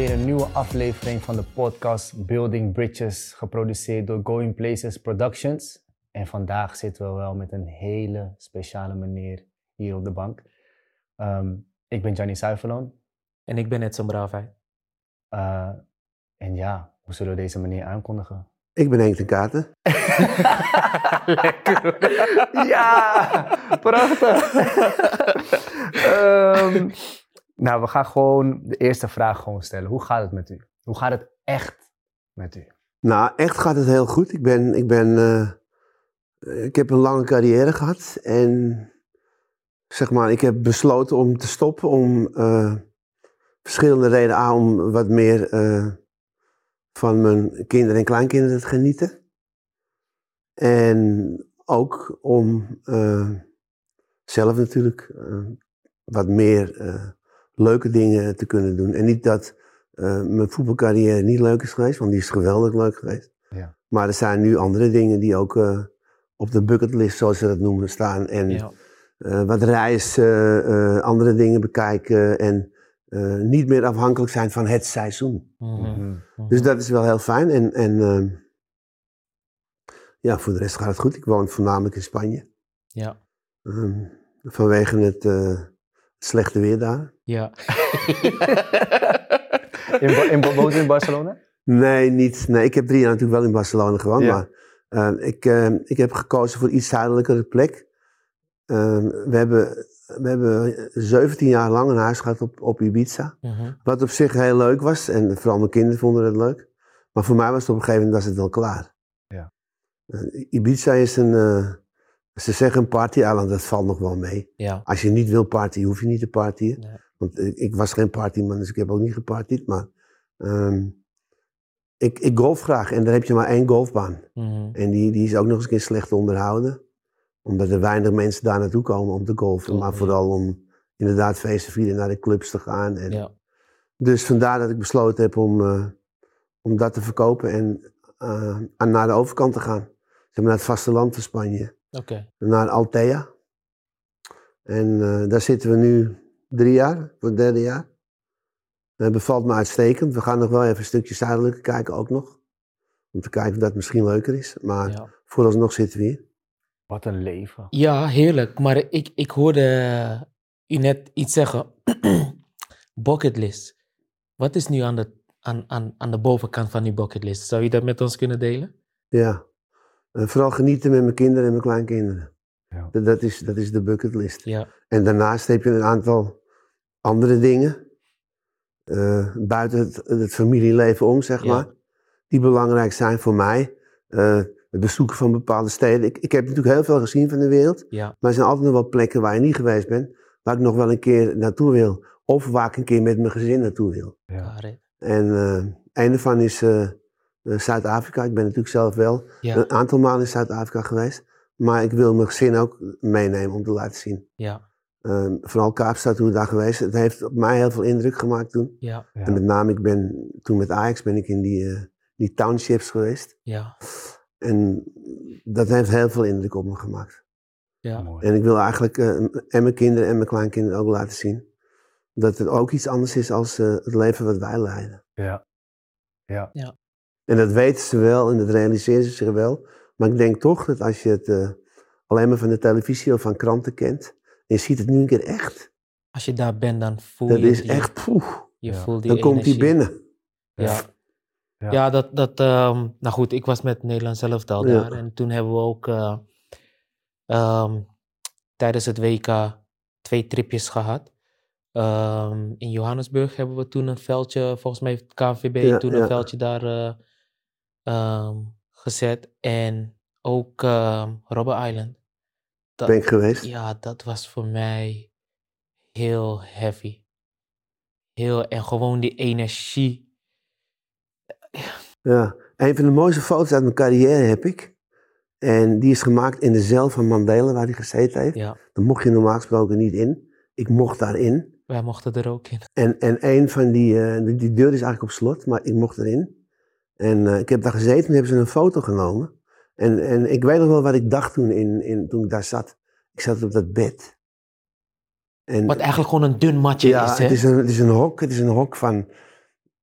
weer een nieuwe aflevering van de podcast Building Bridges, geproduceerd door Going Places Productions. En vandaag zitten we wel met een hele speciale meneer hier op de bank. Ehm, ik ben Gianni Suiverloon. En ik ben Edson Braafheid. Uh, en ja, hoe zullen we deze meneer aankondigen? Ik ben Henk de Katen. Lekker. ja, prachtig. um, nou, we gaan gewoon de eerste vraag gewoon stellen. Hoe gaat het met u? Hoe gaat het echt met u? Nou, echt gaat het heel goed. Ik ben, ik ben, uh, ik heb een lange carrière gehad en zeg maar, ik heb besloten om te stoppen om uh, verschillende redenen aan om wat meer uh, van mijn kinderen en kleinkinderen te genieten. En ook om zelf natuurlijk wat meer leuke dingen te kunnen doen. En niet dat uh, mijn voetbalcarrière niet leuk is geweest, want die is geweldig leuk geweest. Ja. Maar er zijn nu andere dingen die ook uh, op de bucketlist, zoals ze dat noemen, staan. En ja. uh, wat reizen, andere dingen bekijken en niet meer afhankelijk zijn van het seizoen. Mm -hmm. Dus dat is wel heel fijn. En, en ja, voor de rest gaat het goed. Ik woon voornamelijk in Spanje. Ja. Um, vanwege het slechte weer daar. Ja. in, in, woont in Barcelona? Nee, niet. Nee, ik heb drie jaar natuurlijk wel in Barcelona gewoond, ja. maar uh, ik, uh, ik heb gekozen voor iets zuidelijkere plek. Uh, we, hebben, we hebben 17 jaar lang een huis gehad op, op Ibiza. -huh. Wat op zich heel leuk was en vooral mijn kinderen vonden het leuk. Maar voor mij was het op een gegeven moment was het wel klaar. Ja. Ibiza is een, uh, ze zeggen een party-eiland, dat valt nog wel mee. Ja. Als je niet wil partyen, hoef je niet te partyen. Nee. Want ik was geen partyman, dus ik heb ook niet gepartied. Maar um, ik, ik golf graag en daar heb je maar één golfbaan. Mm -hmm. En die, die is ook nog eens een keer slecht onderhouden. Omdat er weinig mensen daar naartoe komen om te golfen. Oh, maar ja. vooral om inderdaad feesten vieren naar de clubs te gaan. En Ja. Dus vandaar dat ik besloten heb om, uh, om dat te verkopen en uh, naar de overkant te gaan. Zeg maar naar het vasteland van Spanje Oké. naar Altea. En uh, daar zitten we nu drie jaar, voor het derde jaar. Dat bevalt me uitstekend. We gaan nog wel even een stukje zuidelijker kijken ook nog. Om te kijken of dat misschien leuker is. Maar Ja. vooralsnog zitten we hier. Wat een leven. ja, heerlijk. Maar ik, ik hoorde u net iets zeggen. bucketlist. Wat is nu aan de, aan, aan, aan de bovenkant van die bucketlist? Zou je dat met ons kunnen delen? Ja. Uh, vooral genieten met mijn kinderen en mijn kleinkinderen. Ja. Dat, dat, is, dat is de bucketlist. Ja. En daarnaast heb je een aantal andere dingen. Uh, buiten het, het, familieleven om, zeg Ja. maar. Die belangrijk zijn voor mij. Uh, het bezoeken van bepaalde steden. Ik, ik heb natuurlijk heel veel gezien van de wereld. Ja. Maar er zijn altijd nog wel plekken waar je niet geweest bent. Waar ik nog wel een keer naartoe wil. Of waar ik een keer met mijn gezin naartoe wil. Ja. En uh, een daarvan is uh, Zuid-Afrika. Ik ben natuurlijk zelf wel Ja. een aantal maanden in Zuid-Afrika geweest. Maar ik wil mijn gezin ook meenemen om te laten zien. Ja. Um, vooral Kaapstad, hoe we daar geweest. Het heeft op mij heel veel indruk gemaakt toen. Ja. Ja. En met name, ik ben toen met Ajax ben ik in die, uh, die townships geweest. Ja. En dat heeft heel veel indruk op me gemaakt. Ja. Mooi. En ik wil eigenlijk uh, en mijn kinderen en mijn kleinkinderen ook laten zien. Dat het ook iets anders is als uh, het leven wat wij leiden. Ja. Ja. En dat weten ze wel en dat realiseren ze zich wel. Maar ik denk toch dat als je het uh, alleen maar van de televisie of van kranten kent. En je ziet het nu een keer echt. Als je daar bent, dan voel Dat je is die- echt, poeh. Je Ja. voelt die Dan komt hij energie. binnen. Ja. Ja. Ja, dat, dat ehm, nou goed, ik was met Nederland zelf al Ja. daar. En toen hebben we ook eh, ehm, tijdens het WK twee tripjes gehad. Ehm, in Johannesburg hebben we toen een veldje, volgens mij heeft Ja, toen een veldje daar eh, ehm, gezet. En ook ehm Robben Island. Dat, Ben ik geweest. ja, dat was voor mij heel heavy. Heel, en gewoon die energie. Ja. Een van de mooiste foto's uit mijn carrière heb ik. En die is gemaakt in de cel van Mandela, waar hij gezeten heeft. Ja, Daar mocht je normaal gesproken niet in. Ik mocht daarin. wij mochten er ook in. En, en een van die, eh, die, die deur is eigenlijk op slot, maar ik mocht erin. En eh, ik heb daar gezeten en hebben ze een foto genomen. En, en ik weet nog wel wat ik dacht toen, in, in, toen ik daar zat. Ik zat op dat bed. En, Wat eigenlijk gewoon een dun matje ja, is, hè? het is, een, het is een hok. Het is een hok van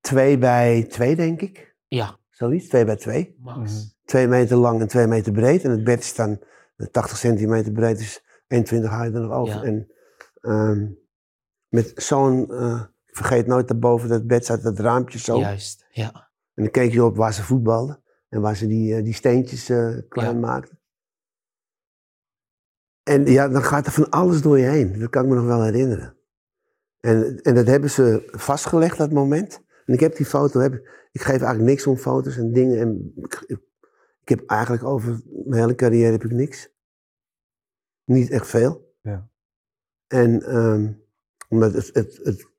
twee bij twee, denk ik. Ja, Zoiets, twee bij twee. Max. Mhm. Twee meter lang en twee meter breed. En het bed is dan eh, 80 centimeter breed, dus 21 haal je er nog over. Ja. En ehm, met zo'n, eh, ik vergeet nooit daarboven dat bed zat, dat raampje zo. Juist, ja. En dan keek je op waar ze voetbalden. En waar ze die, eh, die steentjes eh, klein Ja. maakten. En ja, dan gaat er van alles door je heen. Dat kan ik me nog wel herinneren. En, en dat hebben ze vastgelegd, dat moment. En ik heb die foto, heb, ik geef eigenlijk niks om foto's en dingen. En ik, ik, heb eigenlijk over mijn hele carrière heb ik niks. Niet echt veel. Ja. En ehm, omdat het, het, het,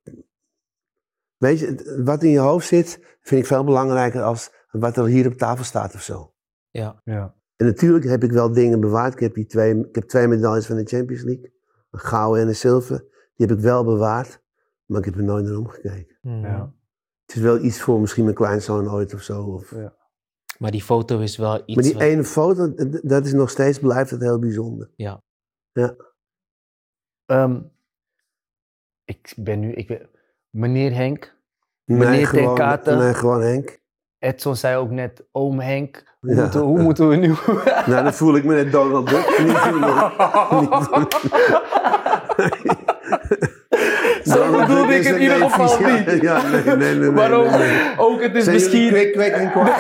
weet je, wat in je hoofd zit, vind ik veel belangrijker als wat er hier op tafel staat of zo. Ja, Ja. En natuurlijk heb ik wel dingen bewaard. Ik heb, die twee, ik heb twee medailles van de Champions League. Een gouden en een zilver. Die heb ik wel bewaard. Maar ik heb er nooit naar omgekeken. Mhm. Ja. Het is wel iets voor misschien mijn kleinzoon ooit of zo. Of... Ja. Maar die foto is wel iets Maar die wat- ene foto, dat is nog steeds, blijft het heel bijzonder. Ehm, ik ben nu, ik ben, meneer Henk, Nee, Meneer Ten gewoon, Katen. nee, gewoon Henk. Edson zei ook net oom Henk. Hoe, Ja. moeten, hoe moeten we nu... Nou, dan voel ik me net Donald Duck. Niet. Zo bedoelde ik in ieder geval Ja, niet. Ja, nee, nee, nee. nee, Maar ook, nee, nee. ook het is Zijn misschien... kwik, kwik en kwak?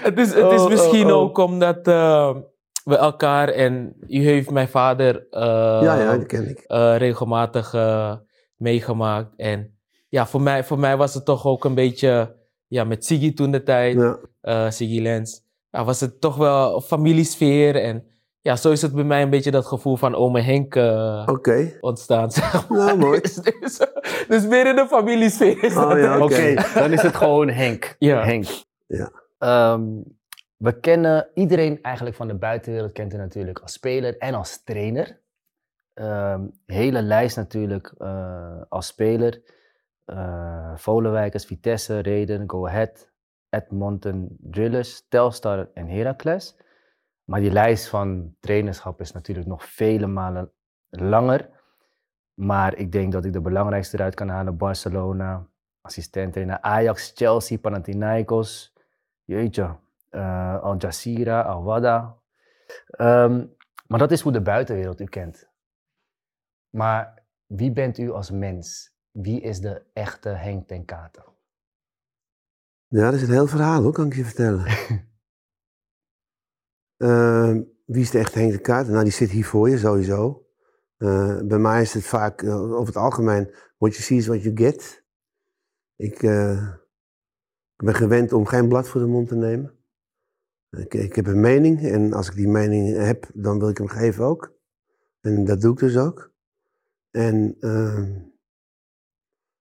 Het is, het is Oh, misschien oh, oh. ook omdat eh, we elkaar en u heeft mijn vader eh, Ja, ja, dat ken ik. eh, regelmatig eh, meegemaakt. En ja, voor mij, voor mij was het toch ook een beetje, ja, met Siggy toen de tijd, Ja. eh Siggy Lens, ja, was het toch wel familiesfeer. En ja, zo is het bij mij een beetje dat gevoel van ome Henk Oké. ontstaan, zeg maar. Nou, mooi. Dus, dus, dus meer in de familiesfeer Oh, ja, Oké, Oké. dan is het gewoon Henk. Ja. Henk. Ja. Ehm, we kennen iedereen eigenlijk van de buitenwereld kent u natuurlijk als speler en als trainer. Ehm, hele lijst natuurlijk eh, als speler. Eh Volenwijkers, Vitesse, Reden, Go Ahead, Edmonton, Drillers, Telstar en Heracles. Maar die lijst van trainerschap is natuurlijk nog vele malen langer. Maar ik denk dat ik de belangrijkste eruit kan halen. Barcelona, assistent trainer Ajax, Chelsea, Panathinaikos. Jeetje, eh, Al Jazeera, Al Wada. Ehm, maar dat is hoe de buitenwereld u kent. Maar wie bent u als mens? Wie is de echte Henk ten Katen? Ja, dat is een heel verhaal hoor, kan ik je vertellen. Ehm, wie is de echte Henk de Kaart? Nou, die zit hier voor je sowieso. Eh, bij mij is het vaak, eh, over het algemeen, what you see is what you get. Ik, ik ben gewend om geen blad voor de mond te nemen. Ik, ik heb een mening en als ik die mening heb, dan wil ik hem geven ook. En dat doe ik dus ook. En ehm,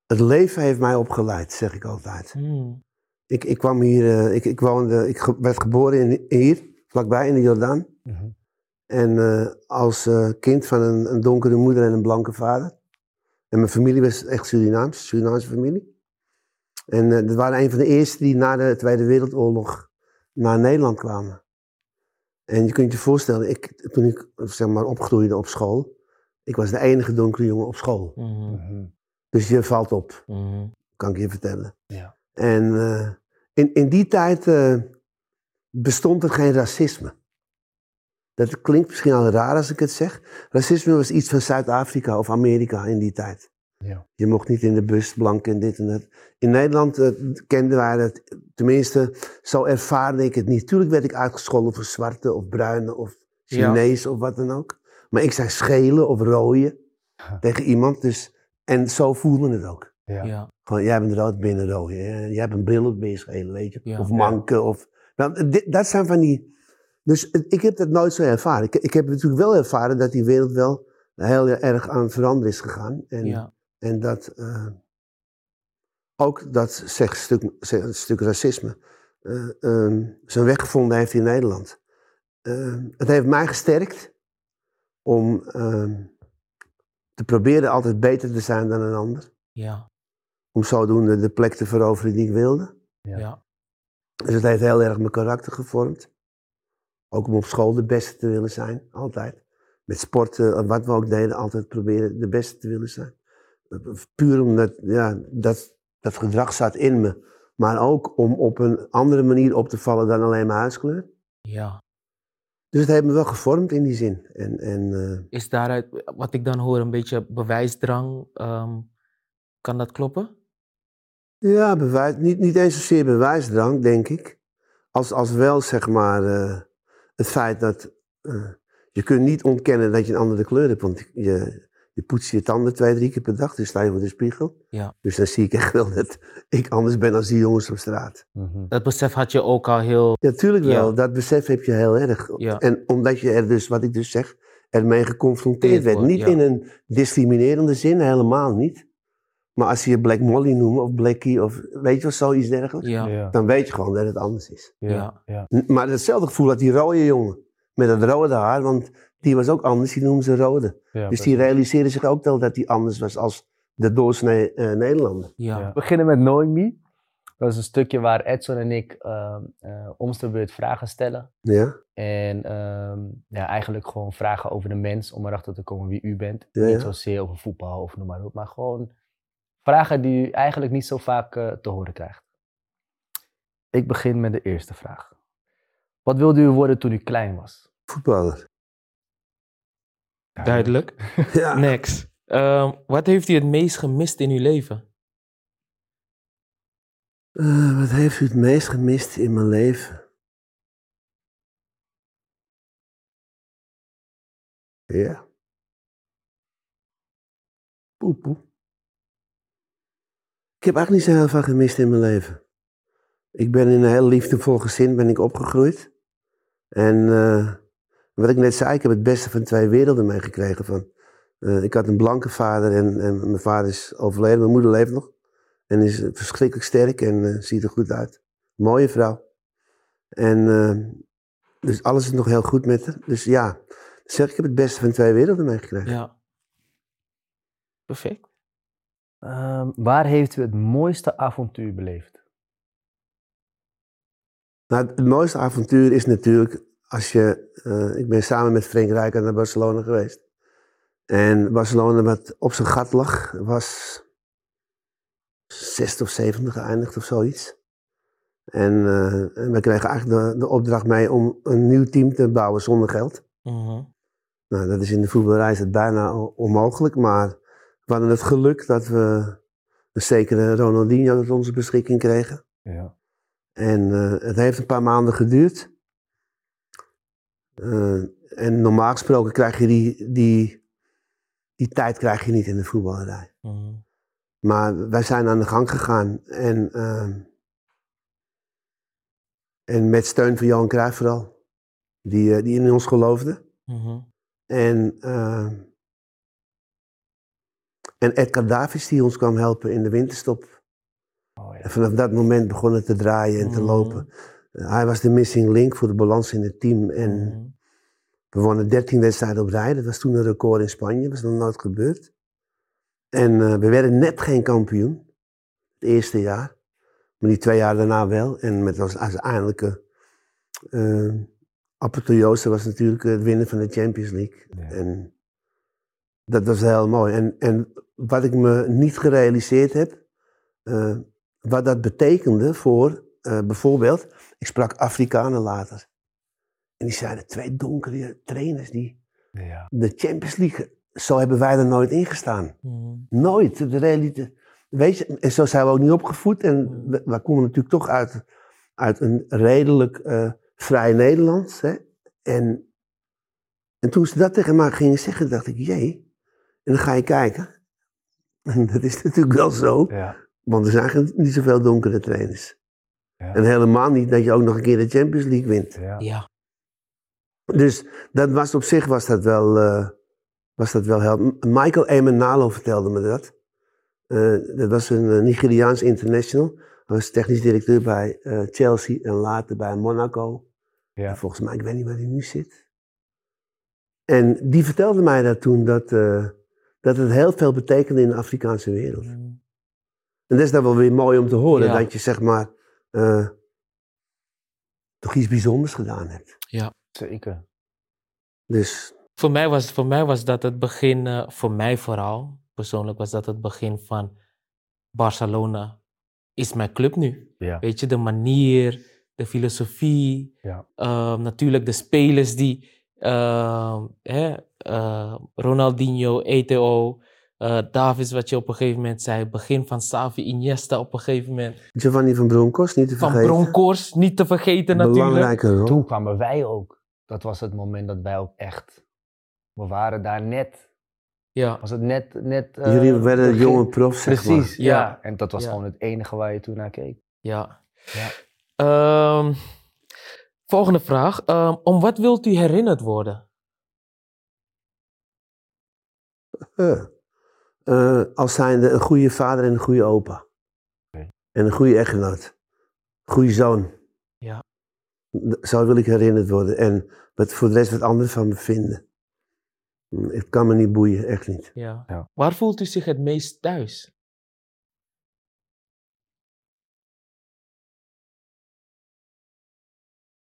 het leven heeft mij opgeleid, zeg ik altijd. Hmm. Ik, ik kwam hier, eh, ik, ik, woonde, ik werd geboren in, hier, vlakbij in de Jordaan. En eh, als eh, kind van een, een donkere moeder en een blanke vader. En mijn familie was echt Surinaams, Surinaamse familie. En dat waren een van de eerste die na de Tweede Wereldoorlog naar Nederland kwamen. En je kunt je voorstellen, ik, toen ik zeg maar, opgroeide op school, ik was de enige donkere jongen op school. Mhm. Mhm. Dus je valt op, Mhm. kan ik je vertellen. Ja. En eh, in, in die tijd eh, bestond er geen racisme. Dat klinkt misschien al raar als ik het zeg. Racisme was iets van Zuid-Afrika of Amerika in die tijd. Ja. Je mocht niet in de bus, blank en dit en dat. In Nederland eh, kenden wij het, tenminste, zo ervaarde ik het niet. Tuurlijk werd ik uitgescholden voor zwarte of bruine of Ja. Chinees of wat dan ook. Maar ik zei schelen of rooien tegen iemand. Dus, en zo voelde het ook. Ja. Ja. Gewoon, jij bent rood, binnen rood. hè. Jij hebt een bril, ook ben je schelen, weet je. Ja. Of manken. Of, nou, dit- dat zijn van die... Dus het- ik heb dat nooit zo ervaren. Ik, ik heb natuurlijk wel ervaren dat die wereld wel heel erg aan het veranderen is gegaan. En, Ja. En dat eh, ook dat zeg, stuk, zeg, stuk racisme eh, ehm, zijn weg gevonden heeft in Nederland. Ehm, het heeft mij gesterkt om ehm, te proberen altijd beter te zijn dan een ander Ja. om zodoende de plek te veroveren die ik wilde. Ja. Ja. Dus het heeft heel erg mijn karakter gevormd. Ook om op school de beste te willen zijn, altijd. Met sporten, wat we ook deden, altijd proberen de beste te willen zijn. Puur omdat ja, dat, dat gedrag zat in me. Maar ook om op een andere manier op te vallen dan alleen mijn huidskleur. Ja. Dus het heeft me wel gevormd in die zin. En, en, eh, Is daaruit, wat ik dan hoor, een beetje bewijsdrang? ehm, kan dat kloppen? ja, bewijs, niet, niet eens zozeer bewijsdrang, denk ik. Als, als wel, zeg maar, eh, het feit dat eh, je kunt niet ontkennen dat je een andere kleur hebt. Want je, je poetst je tanden twee, drie keer per dag. Dus sta je voor de spiegel. Ja. Dus dan zie ik echt wel dat ik anders ben dan die jongens op straat. Mhm. Dat besef had je ook al heel. Ja, tuurlijk wel. Ja. Dat besef heb je heel erg. Ja. En omdat je er dus, wat ik dus zeg, ermee geconfronteerd werd. Niet ja. in een discriminerende zin, helemaal niet. Maar als ze je Black Molly noemen of Blackie of weet je wel, zoiets dergelijks. Ja. Ja, Dan weet je gewoon dat het anders is. ja, Ja. ja. N- Maar hetzelfde gevoel had die rode jongen. Met dat rode haar, want die was ook anders, die noemen ze rode. ja, dus die precies. realiseerde zich ook wel dat die anders was als de doorsnee eh, Nederlander. Ja. Ja. We beginnen met Knowing Me. Dat is een stukje waar Edson en ik ehm eh, om de beurt vragen stellen. Ja? En ehm, ja, eigenlijk gewoon vragen over de mens om erachter te komen wie u bent. Ja, niet zozeer over voetbal of noem maar op, maar gewoon vragen die u eigenlijk niet zo vaak eh, te horen krijgt. Ik begin met de eerste vraag. Wat wilde u worden toen u klein was? Voetballer. Duidelijk. Ja. Next. Ehm, wat heeft u het meest gemist in uw leven? Eh, wat heeft u het meest gemist in mijn leven? Ja. Poe, poe. Ik heb eigenlijk niet zo heel veel gemist in mijn leven. Ik ben in een heel liefdevol gezin ben ik opgegroeid. En eh, wat ik net zei, ik heb het beste van twee werelden meegekregen. Van, eh, ik had een blanke vader en, en mijn vader is overleden. Mijn moeder leeft nog. En is verschrikkelijk sterk en eh, ziet er goed uit. Mooie vrouw. En eh, dus alles is nog heel goed met haar. Dus ja, zeg ik heb het beste van twee werelden meegekregen. Ja. Perfect. Ehm, waar heeft u het mooiste avontuur beleefd? Nou, het mooiste avontuur is natuurlijk als je. eh, ik ben samen met Frank Rijkaard naar Barcelona geweest. En Barcelona, wat op zijn gat lag, was zesde of zevende geëindigd of zoiets. En, eh, en we kregen eigenlijk de, de opdracht mee om een nieuw team te bouwen zonder geld. Mhm. Nou, dat is in de voetballerij is het bijna onmogelijk, maar we hadden het geluk dat we een zekere Ronaldinho tot onze beschikking kregen. Ja. En eh, het heeft een paar maanden geduurd. Eh, en normaal gesproken krijg je die, die, die tijd krijg je niet in de voetballerij. Mhm. Maar wij zijn aan de gang gegaan en, ehm, en met steun van Johan Cruijff vooral, die, eh, die in ons geloofde. Mhm. En, ehm, en Edgar Davids die ons kwam helpen in de winterstop. Oh, ja. En vanaf dat moment begon het te draaien en te Mhm. lopen. Eh, hij was de missing link voor de balans in het team. En Mhm. we wonnen 13 wedstrijden op rij. Dat was toen een record in Spanje. Dat was nog nooit gebeurd. En eh, we werden net geen kampioen. Het eerste jaar. Maar die twee jaar daarna wel. En met als uiteindelijke uh, apotheose was natuurlijk het winnen van de Champions League. Ja. En dat was heel mooi. En, en wat ik me niet gerealiseerd heb, eh, wat dat betekende voor eh, bijvoorbeeld, ik sprak Afrikanen later. En die zeiden twee donkere trainers die Ja. de Champions League, zo hebben wij er nooit in gestaan. Mhm. Nooit. De realiteit. Weet je, en zo zijn we ook niet opgevoed. En we, we komen natuurlijk toch uit, uit een redelijk eh, vrij Nederland. Hè? En, en toen ze dat tegen mij gingen zeggen, dacht ik, jee. En dan ga je kijken. En dat is natuurlijk wel zo. Ja. Want er zijn niet zoveel donkere trainers. Ja. En helemaal niet dat je ook nog een keer de Champions League wint. Ja. Ja. Dus dat was op zich was dat wel, eh, was dat wel heel... M- Michael Emenalo vertelde me dat. Eh, dat was een eh, Nigeriaans international. Hij was technisch directeur bij eh, Chelsea en later bij Monaco. Ja. En volgens mij, ik weet niet waar hij nu zit. En die vertelde mij dat toen, dat, eh, dat het heel veel betekende in de Afrikaanse wereld. Mhm. En dat is dan wel weer mooi om te horen, Ja. dat je zeg maar eh, toch iets bijzonders gedaan hebt. Zeker. Dus Voor mij, was, voor mij was dat het begin, eh, voor mij vooral, persoonlijk was dat het begin van Barcelona is mijn club nu. Ja. Weet je, de manier, de filosofie, Ja. ehm, natuurlijk de spelers die, ehm, hè, eh, Ronaldinho, Eto'o, eh Davis, wat je op een gegeven moment zei, begin van Xavi, Iniesta op een gegeven moment, Giovanni van Bronckhorst, niet te van vergeten. Bronkhorst, niet te vergeten natuurlijk. Belangrijke rol. Toen kwamen wij ook. Dat was het moment dat wij ook echt. We waren daar net. Ja, Was het net. net eh, Jullie werden begin- jonge profs, zeg maar. Precies, ja. Ja. En dat was Ja. gewoon het enige waar je toen naar keek. ja. Ja. Ehm, volgende vraag. Ehm, om wat wilt u herinnerd worden? Eh, als zijnde een goede vader en een goede opa. Oké. En een goede echtgenoot. Goede zoon. Ja. Zo wil ik herinnerd worden. En wat voor de rest wat anderen van me vinden. Hm, Het kan me niet boeien, echt niet. Ja. Ja. Waar voelt u zich het meest thuis?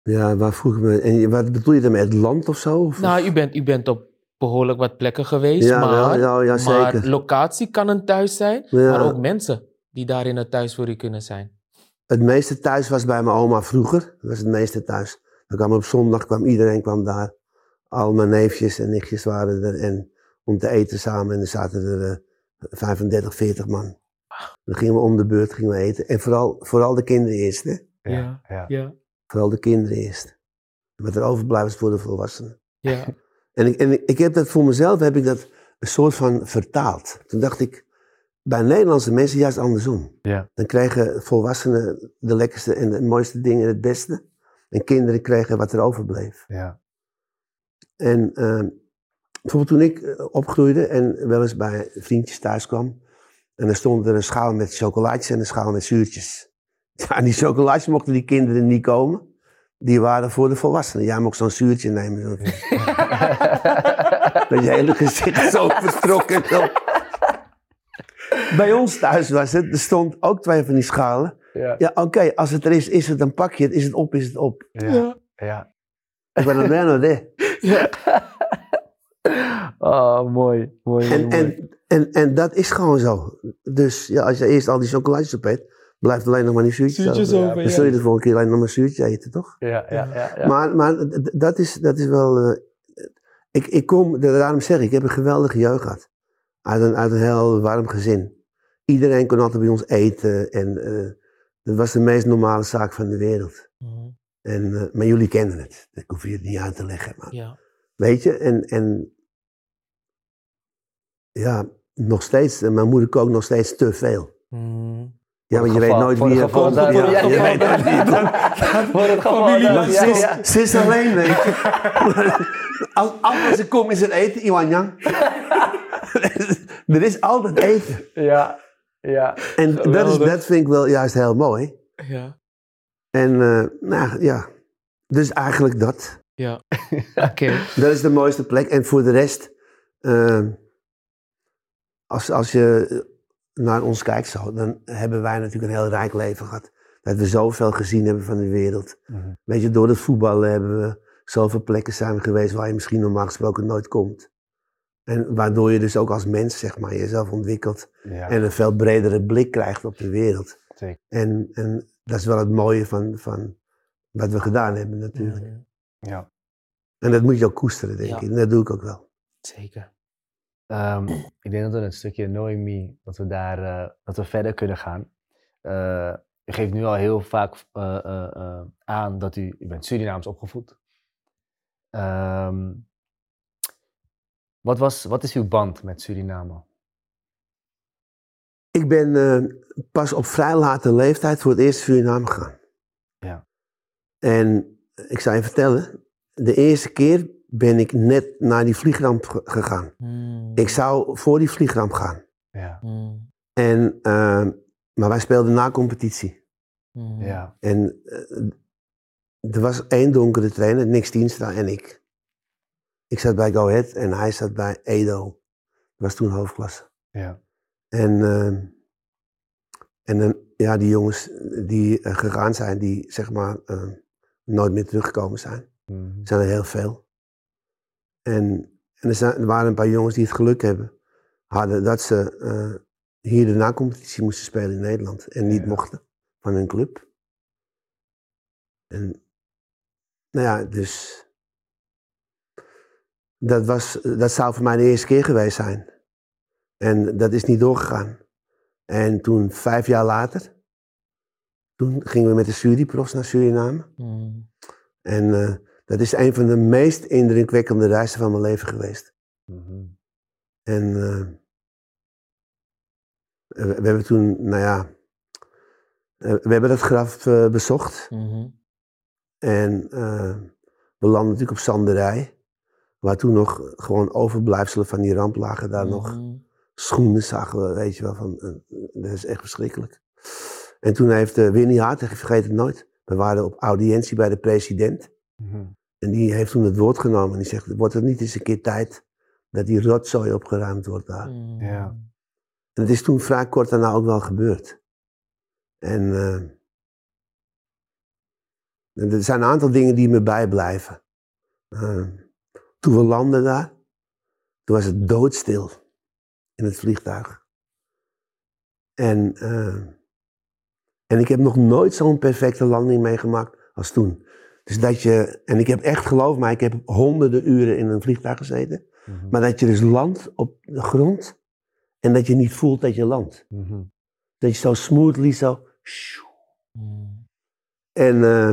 Ja, waar vroeg ik me... En wat bedoel je daarmee? Het land of zo? Of- Nou, u bent, u bent op behoorlijk wat plekken geweest, ja, maar, wel, ja, ja, maar zeker. locatie kan een thuis zijn, Ja. maar ook mensen die daarin het thuis voor u kunnen zijn. Het meeste thuis was bij mijn oma vroeger. Dat was het meeste thuis. Dan kwam op zondag, kwam iedereen kwam daar. Al mijn neefjes en nichtjes waren er. En om te eten samen. En er zaten er eh, 35, 40 man. Dan gingen we om de beurt gingen we eten. En vooral, vooral de kinderen eerst. Hè? Ja. ja. Ja, Vooral de kinderen eerst. Wat er overblijft is voor de volwassenen. ja, En, ik, en ik, heb dat voor mezelf heb ik dat een soort van vertaald. Toen dacht ik, bij Nederlandse mensen juist andersom. Ja. Dan kregen volwassenen de lekkerste en de mooiste dingen en het beste. En kinderen kregen wat er overbleef. ja. En eh, bijvoorbeeld toen ik eh, opgroeide en wel eens bij vriendjes thuis kwam. En dan stond er een schaal met chocolaatjes en een schaal met zuurtjes. Ja, en die chocolaatjes mochten die kinderen niet komen. Die waren voor de volwassenen. Jij mocht zo'n zuurtje nemen. Zo. Met je hele gezicht zo vertrokken. Zo. Bij ons thuis was het, er stond ook twee van die schalen. Ja. Ja, oké, als het er is, is het, dan pak je het. Is het op, is het op. Ja. ja. Ik ben er de. Oh, mooi. Mooi. En, mooi. en, en, en dat is gewoon zo. Dus ja, als je eerst al die chocolaatjes op eet, blijft alleen nog maar die zuurtjes, Zuurtjes over. over, Dan ja. zul je de volgende keer alleen nog maar zuurtjes eten, toch? ja, ja, ja, ja. Maar, maar dat, is, dat is wel... eh, ik, ik kom, daarom zeg ik, ik heb een geweldige jeugd gehad. Uit een, uit een heel warm gezin. Iedereen kon altijd bij ons eten. En eh, dat was de meest normale zaak van de wereld. Mhm. En, eh, maar jullie kennen het. Ik hoef je het niet uit te leggen. Maar, ja, Weet je, en, en ja, nog steeds, mijn moeder kookt nog steeds te veel. Mhm. Ja, want je weet nooit voor wie het je geval dat- ja, ja, je weet ja. nooit wie ze is, alleen, weet je. Als, als ze komt is het eten, Iwan Jan. er is altijd eten. Ja, ja. En dat, is, dat vind ik wel juist heel mooi. ja, En eh, nou ja, dus eigenlijk dat. ja. Oké. Dat is de mooiste plek. En voor de rest, eh, als, als je naar ons kijkt zo, dan hebben wij natuurlijk een heel rijk leven gehad. Dat we zoveel gezien hebben van de wereld. Mhm. Weet je, door het voetballen hebben we zoveel plekken zijn we geweest waar je misschien normaal gesproken nooit komt. En waardoor je dus ook als mens, zeg maar, jezelf ontwikkelt Ja, en een veel bredere blik krijgt op de wereld. zeker. En, en dat is wel het mooie van, van wat we gedaan hebben natuurlijk. Mhm. Ja. En dat moet je ook koesteren, denk Ja. ik. En dat doe ik ook wel. Zeker. Ehm, ik denk dat we het stukje Knowing Me, dat we daar eh, dat we verder kunnen gaan. Eh, u geeft nu al heel vaak eh, aan dat u, u bent Surinaams opgevoed. Ehm, wat, was, wat is uw band met Suriname? Ik ben pas op vrij late leeftijd voor het eerst Suriname gegaan. Ja. En ik zou je vertellen, de eerste keer ben ik net naar die vliegramp ge- gegaan. Mhm. Ik zou voor die vliegramp gaan. Ja, Mhm. En, eh, maar wij speelden na competitie. Mhm. ja, En eh, er was één donkere trainer, Nick Stienstra en ik. Ik zat bij Go Ahead en hij zat bij Edo. Dat was toen hoofdklasse. ja, En, eh, en dan, ja, die jongens die eh, gegaan zijn, die zeg maar nooit meer teruggekomen zijn. Er zijn er heel veel. En, en er, zijn, er waren een paar jongens die het geluk hebben, hadden dat ze eh, hier de na-competitie moesten spelen in Nederland. En niet Ja. mochten van hun club. En nou ja, dus. Dat, was, dat zou voor mij de eerste keer geweest zijn. En dat is niet doorgegaan. En toen, vijf jaar later, toen gingen we met de studieprofs naar Suriname. Mm. En eh, dat is een van de meest indrukwekkende reizen van mijn leven geweest. Mhm. En eh, we, we hebben toen, nou ja, eh, we hebben dat graf eh, bezocht. Mhm. En we landen natuurlijk op Zanderij. Waar toen nog gewoon overblijfselen van die ramp lagen. Daar nog Mhm. schoenen zagen we, weet je wel. Van, dat is echt verschrikkelijk. En toen heeft Winnie Hart, ik vergeet het nooit. We waren op audiëntie bij de president. En die heeft toen het woord genomen. En die zegt, wordt het niet eens een keer tijd dat die rotzooi opgeruimd wordt daar. Mm. Ja. En het is toen vrij kort daarna ook wel gebeurd. En eh, en er zijn een aantal dingen die me bijblijven. Eh, toen we landden daar, toen was het doodstil in het vliegtuig. En, eh, en ik heb nog nooit zo'n perfecte landing meegemaakt als toen. Dus dat je, en ik heb echt, geloof mij, ik heb honderden uren in een vliegtuig gezeten. Mhm. Maar dat je dus landt op de grond en dat je niet voelt dat je landt. Mhm. Dat je zo smoothly zo. Mm. En uh,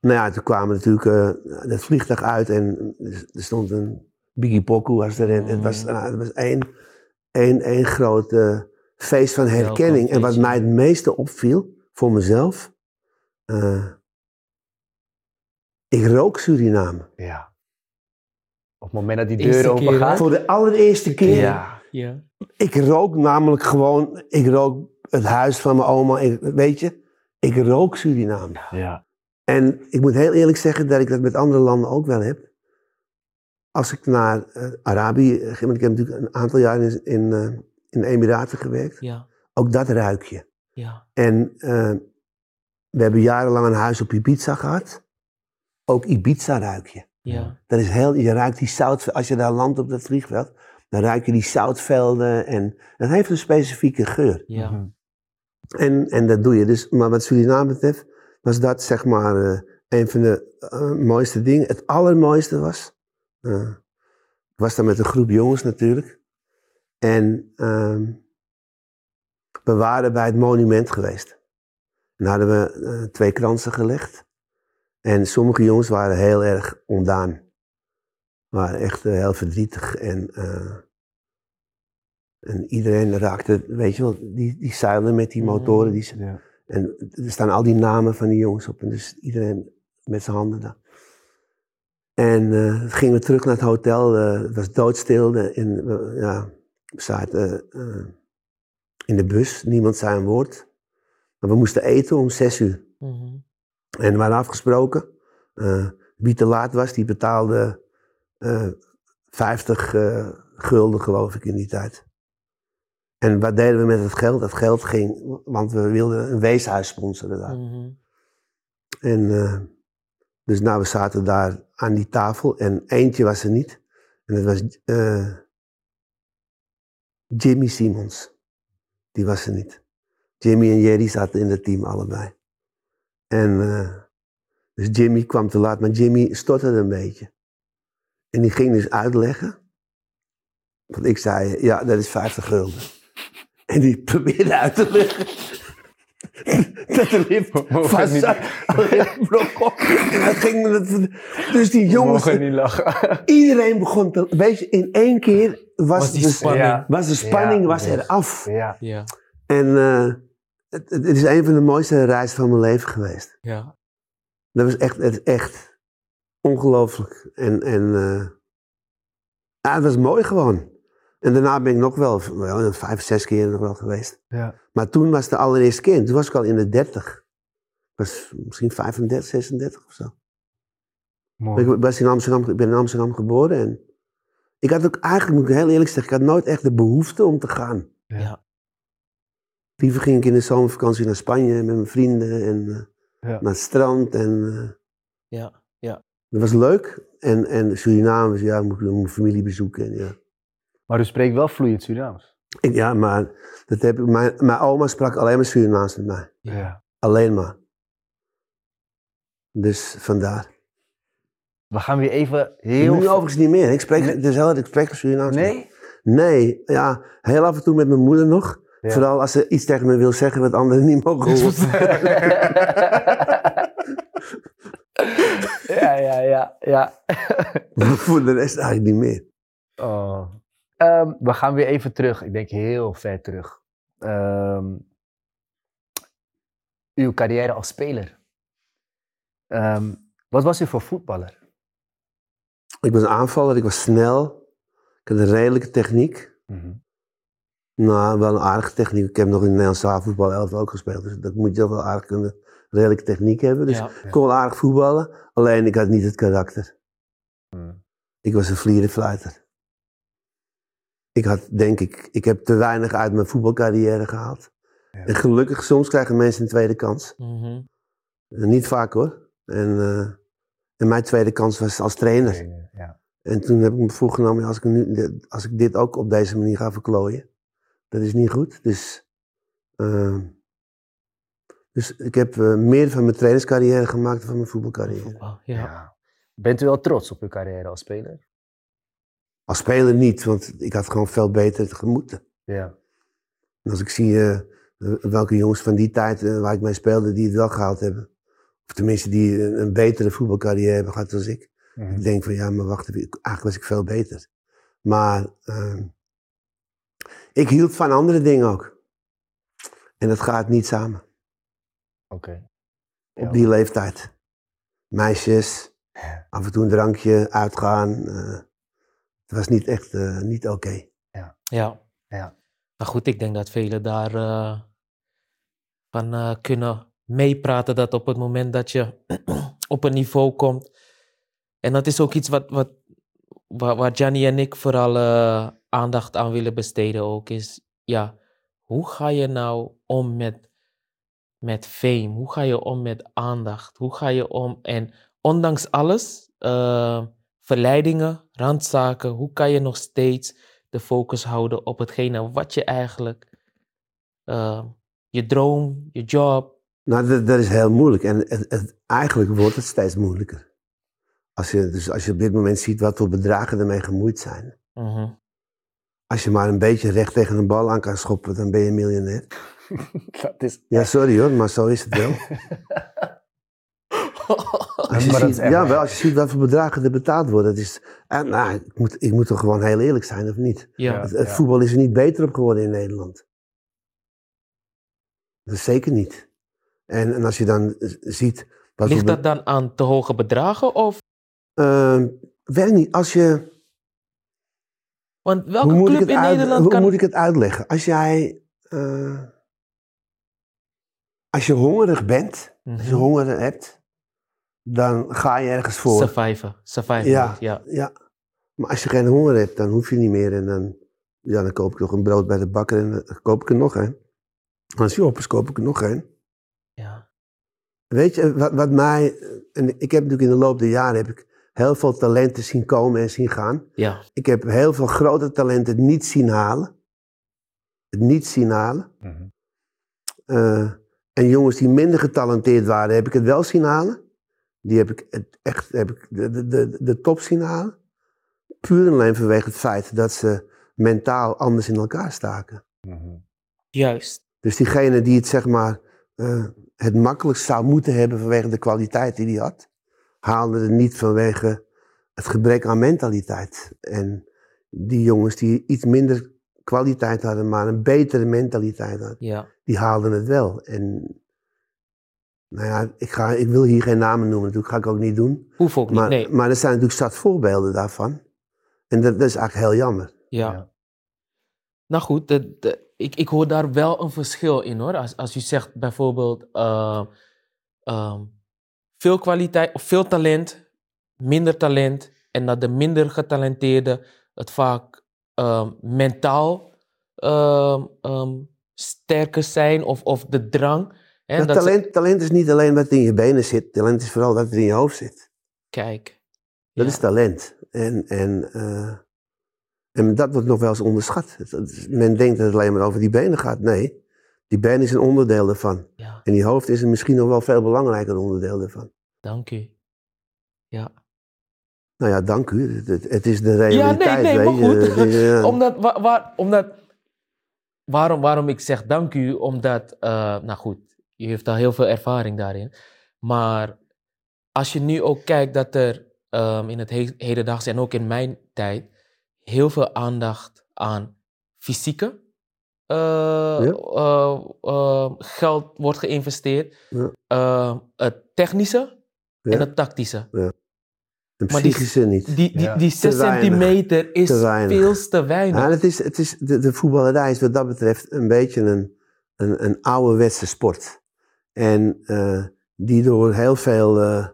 nou ja, toen kwamen natuurlijk uh, het vliegtuig uit en er stond een Biggie Poku was er. En het was, nou, het was één, één, één groot uh, feest van herkenning. En wat mij het meeste opviel voor mezelf. uh, ik rook Suriname. Ja. Op het moment dat die deuren open gaan. Voor de allereerste keer. Ja. ja. Ik rook namelijk gewoon, ik rook het huis van mijn oma. Ik, weet je, ik rook Suriname. Ja. En ik moet heel eerlijk zeggen dat ik dat met andere landen ook wel heb. Als ik naar uh, Arabië ging, want ik heb natuurlijk een aantal jaar in, in, uh, in de Emiraten gewerkt. Ja. Ook dat ruik je. Ja. En uh, we hebben jarenlang een huis op Ibiza gehad. Ook Ibiza ruik je. Ja. Dat is heel, je ruikt die zout, als je daar landt op dat vliegveld, dan ruik je die zoutvelden en dat heeft een specifieke geur. Ja. Mhm. En, en dat doe je dus, maar wat Suriname betreft, was dat zeg maar uh, een van de uh, mooiste dingen. Het allermooiste was, uh, ik was daar met een groep jongens natuurlijk. En we waren bij het monument geweest. En hadden we eh, twee kransen gelegd. En sommige jongens waren heel erg ondaan. Waren echt uh, heel verdrietig. En, uh, en iedereen raakte, weet je wel, die, die zeilen met die motoren. Die, Ja. En er staan al die namen van die jongens op. En dus iedereen met zijn handen daar. En uh, gingen we terug naar het hotel. Het was doodstil. En, uh, ja, we zaten in de bus. Niemand zei een woord. Maar we moesten eten om zes uur. Mm -hmm. En we hadden afgesproken. wie te laat was, die betaalde 50 gulden, geloof ik, in die tijd. En wat deden we met het geld? Dat geld ging, want we wilden een weeshuis sponsoren daar. Mm -hmm. En uh, dus nou, we zaten daar aan die tafel en eentje was er niet. En dat was uh, Jimmy Simons. Die was er niet. Jimmy en Jerry zaten in het team allebei. En uh, dus Jimmy kwam te laat, maar Jimmy stotterde een beetje. En die ging dus uitleggen. Want ik zei, ja, dat is 50 gulden. En die probeerde uit te leggen. dat de lift vast zat. Dus die jongens... We mogen niet lachen. Iedereen begon te... Weet je, in één keer was, was die de, spanning. Ja. was de spanning Ja, was eraf. Ja. Ja. En uh, het, het, is een van de mooiste reizen van mijn leven geweest. Ja. Dat was echt, het, echt ongelooflijk. En, en uh, ja, het was mooi gewoon. En daarna ben ik nog wel, wel vijf, zes keer nog wel geweest. Ja. Maar toen was het de allereerste keer. Toen was ik al in de dertig. Ik was misschien 35, 36 of zo. Mooi. Ik, was in Amsterdam, ik ben in Amsterdam geboren en ik had ook eigenlijk, moet ik heel eerlijk zeggen, ik had nooit echt de behoefte om te gaan. Ja. Liever ging ik in de zomervakantie naar Spanje met mijn vrienden en uh, ja. naar het strand. En, uh, ja, ja. Dat was leuk. En, en Suriname, ja, moet ik mijn familie bezoeken. En, ja. Maar u spreekt wel vloeiend Surinaams. Ik- ja, maar dat heb ik, mijn, mijn oma sprak alleen maar Surinaams met mij. Ja. Alleen maar. Dus vandaar. We gaan weer even heel... nu overigens niet meer. Ik spreek, Nee. heel, ik spreek Surinaams. Nee? Nee, ja, heel af en toe met mijn moeder nog. Ja. Vooral als ze iets tegen me wil zeggen wat anderen niet mogen horen. ja, ja, ja, ja. Maar voor de rest eigenlijk niet meer. Oh. Ehm, we gaan weer even terug. Ik denk heel ver terug. Ehm, uw carrière als speler. Ehm, wat was u voor voetballer? Ik was aanvaller, ik was snel. Ik had een redelijke techniek. Nou, wel een aardige techniek. Ik heb nog in het Nederlands zaalvoetbal 11 ook gespeeld. Dus dat moet je toch wel aardig kunnen. Redelijke techniek hebben. Dus Ja. ik kon wel aardig voetballen. Alleen ik had niet het karakter. Hmm. Ik was een vlierenfluiter. Ik had, denk ik, ik heb te weinig uit mijn voetbalcarrière gehaald. Ja. En gelukkig, soms krijgen mensen een tweede kans. Mhm. Eh, Niet vaak hoor. En, eh, en mijn tweede kans was als trainer. Ja. En toen heb ik me voorgenomen, als ik, nu, als ik dit ook op deze manier ga verklooien, dat is niet goed. Dus, eh, dus ik heb eh, meer van mijn trainerscarrière gemaakt dan van mijn voetbalcarrière. Voetbal, ja. Ja. Bent u wel trots op uw carrière als speler? Als speler niet, want ik had gewoon veel beter gemoeten. Ja. En als ik zie eh, welke jongens van die tijd eh, waar ik mee speelde, die het wel gehaald hebben. Of tenminste die een, een betere voetbalcarrière hebben gehad dan ik. Ik denk van ja, maar wacht eigenlijk was ik veel beter. Maar ehm, ik hield van andere dingen ook. En dat gaat niet samen. Oké. Op Ja. die leeftijd. Meisjes, af en toe een drankje, uitgaan. eh, het was niet echt eh, niet oké. Ja. Ja. Maar goed, ik denk dat velen daar eh, van kunnen meepraten. Dat op het moment dat je op een niveau komt. En dat is ook iets wat, wat, waar, waar en ik vooral eh, aandacht aan willen besteden ook. Is ja, hoe ga je nou om met, met fame? Hoe ga je om met aandacht? Hoe ga je om? En ondanks alles, eh, verleidingen, randzaken, hoe kan je nog steeds de focus houden op hetgene wat je eigenlijk, eh, je droom, je job. Nou, dat, dat is heel moeilijk. En het- eigenlijk wordt het steeds moeilijker. Als je, dus als je op dit moment ziet wat voor bedragen ermee gemoeid zijn. Mhm. Als je maar een beetje recht tegen een bal aan kan schoppen, dan ben je miljonair. Dat is... Ja, sorry hoor, maar zo is het wel. Als je ziet, ja, wel, als je ziet wat voor bedragen er betaald worden. Dat is, en, nou, ik, moet, ik moet toch gewoon heel eerlijk zijn, of niet? ja. Het, het voetbal is er niet beter op geworden in Nederland. Dat is zeker niet. En, en als je dan ziet... Wat Ligt dat dan aan te hoge bedragen? Of, Ehm, weet niet, als je... want welke hoe moet, ik club het, in uit- Nederland hoe kan... moet ik het uitleggen? Als jij... eh, als je hongerig bent, als je Mhm. honger hebt, dan ga je ergens voor. Surviven. Surviven. Ja. Ja. Ja. Maar als je geen honger hebt, dan hoef je niet meer. En dan, ja, dan koop ik nog een brood bij de bakker en dan koop ik er nog een. Als die op is, koop ik er nog een. ja. Weet je, wat, wat mij... En ik heb natuurlijk in de loop der jaren heb ik heel veel talenten zien komen en zien gaan. Ja. Ik heb heel veel grote talenten het niet zien halen. Het niet zien halen. Mhm. Eh, en jongens die minder getalenteerd waren, heb ik het wel zien halen. Die heb ik het echt heb ik de, de, de, de top zien halen. Puur en alleen vanwege het feit dat ze mentaal anders in elkaar staken. Mhm. Juist. Dus diegene die het zeg maar eh, het makkelijkst zou moeten hebben vanwege de kwaliteit die hij had, haalde het niet vanwege het gebrek aan mentaliteit. En die jongens die iets minder kwaliteit hadden, maar een betere mentaliteit hadden, Ja. die haalden het wel. En nou ja, ik, ga, ik wil hier geen namen noemen, natuurlijk ga ik ook niet doen. Hoeft ook niet. Maar, nee. maar er zijn natuurlijk zat voorbeelden daarvan. En dat, dat is eigenlijk heel jammer. Ja. Ja. Nou goed, de, de- ik, ik hoor daar wel een verschil in hoor. Als, als u zegt bijvoorbeeld eh, ehm, veel kwaliteit of veel talent, minder talent. En dat de minder getalenteerde het vaak ehm, mentaal ehm, ehm, sterker zijn of, of de drang. Hè, dat ze- talent, talent is niet alleen wat in je benen zit, talent is vooral wat er in je hoofd zit. kijk. Dat Ja. is talent. En, en, eh, En dat wordt nog wel eens onderschat. Men denkt dat het alleen maar over die benen gaat. Nee, die benen is een onderdeel daarvan. Ja, En die hoofd is een misschien nog wel veel belangrijker onderdeel daarvan. dank u. Ja. Nou ja, dank u. Het, is de realiteit. nee, maar weet je. goed. Eh, Omdat, wa- waar, omdat waarom, waarom ik zeg dank u, omdat, eh, nou goed, u heeft al heel veel ervaring daarin. Maar als je nu ook kijkt dat er ehm, in het he hedendaagse en ook in mijn tijd heel veel aandacht aan fysieke eh, eh, eh, geld wordt geïnvesteerd, Ja. het technische Ja. en het tactische. een maar die- psychische niet. Die, die, Ja. die Te 6 weinig. centimeter is Te veel te weinig. Ja, het is, het is, de, de voetballerij is wat dat betreft een beetje een, een, een ouderwetse sport. En eh, die door heel veel eh,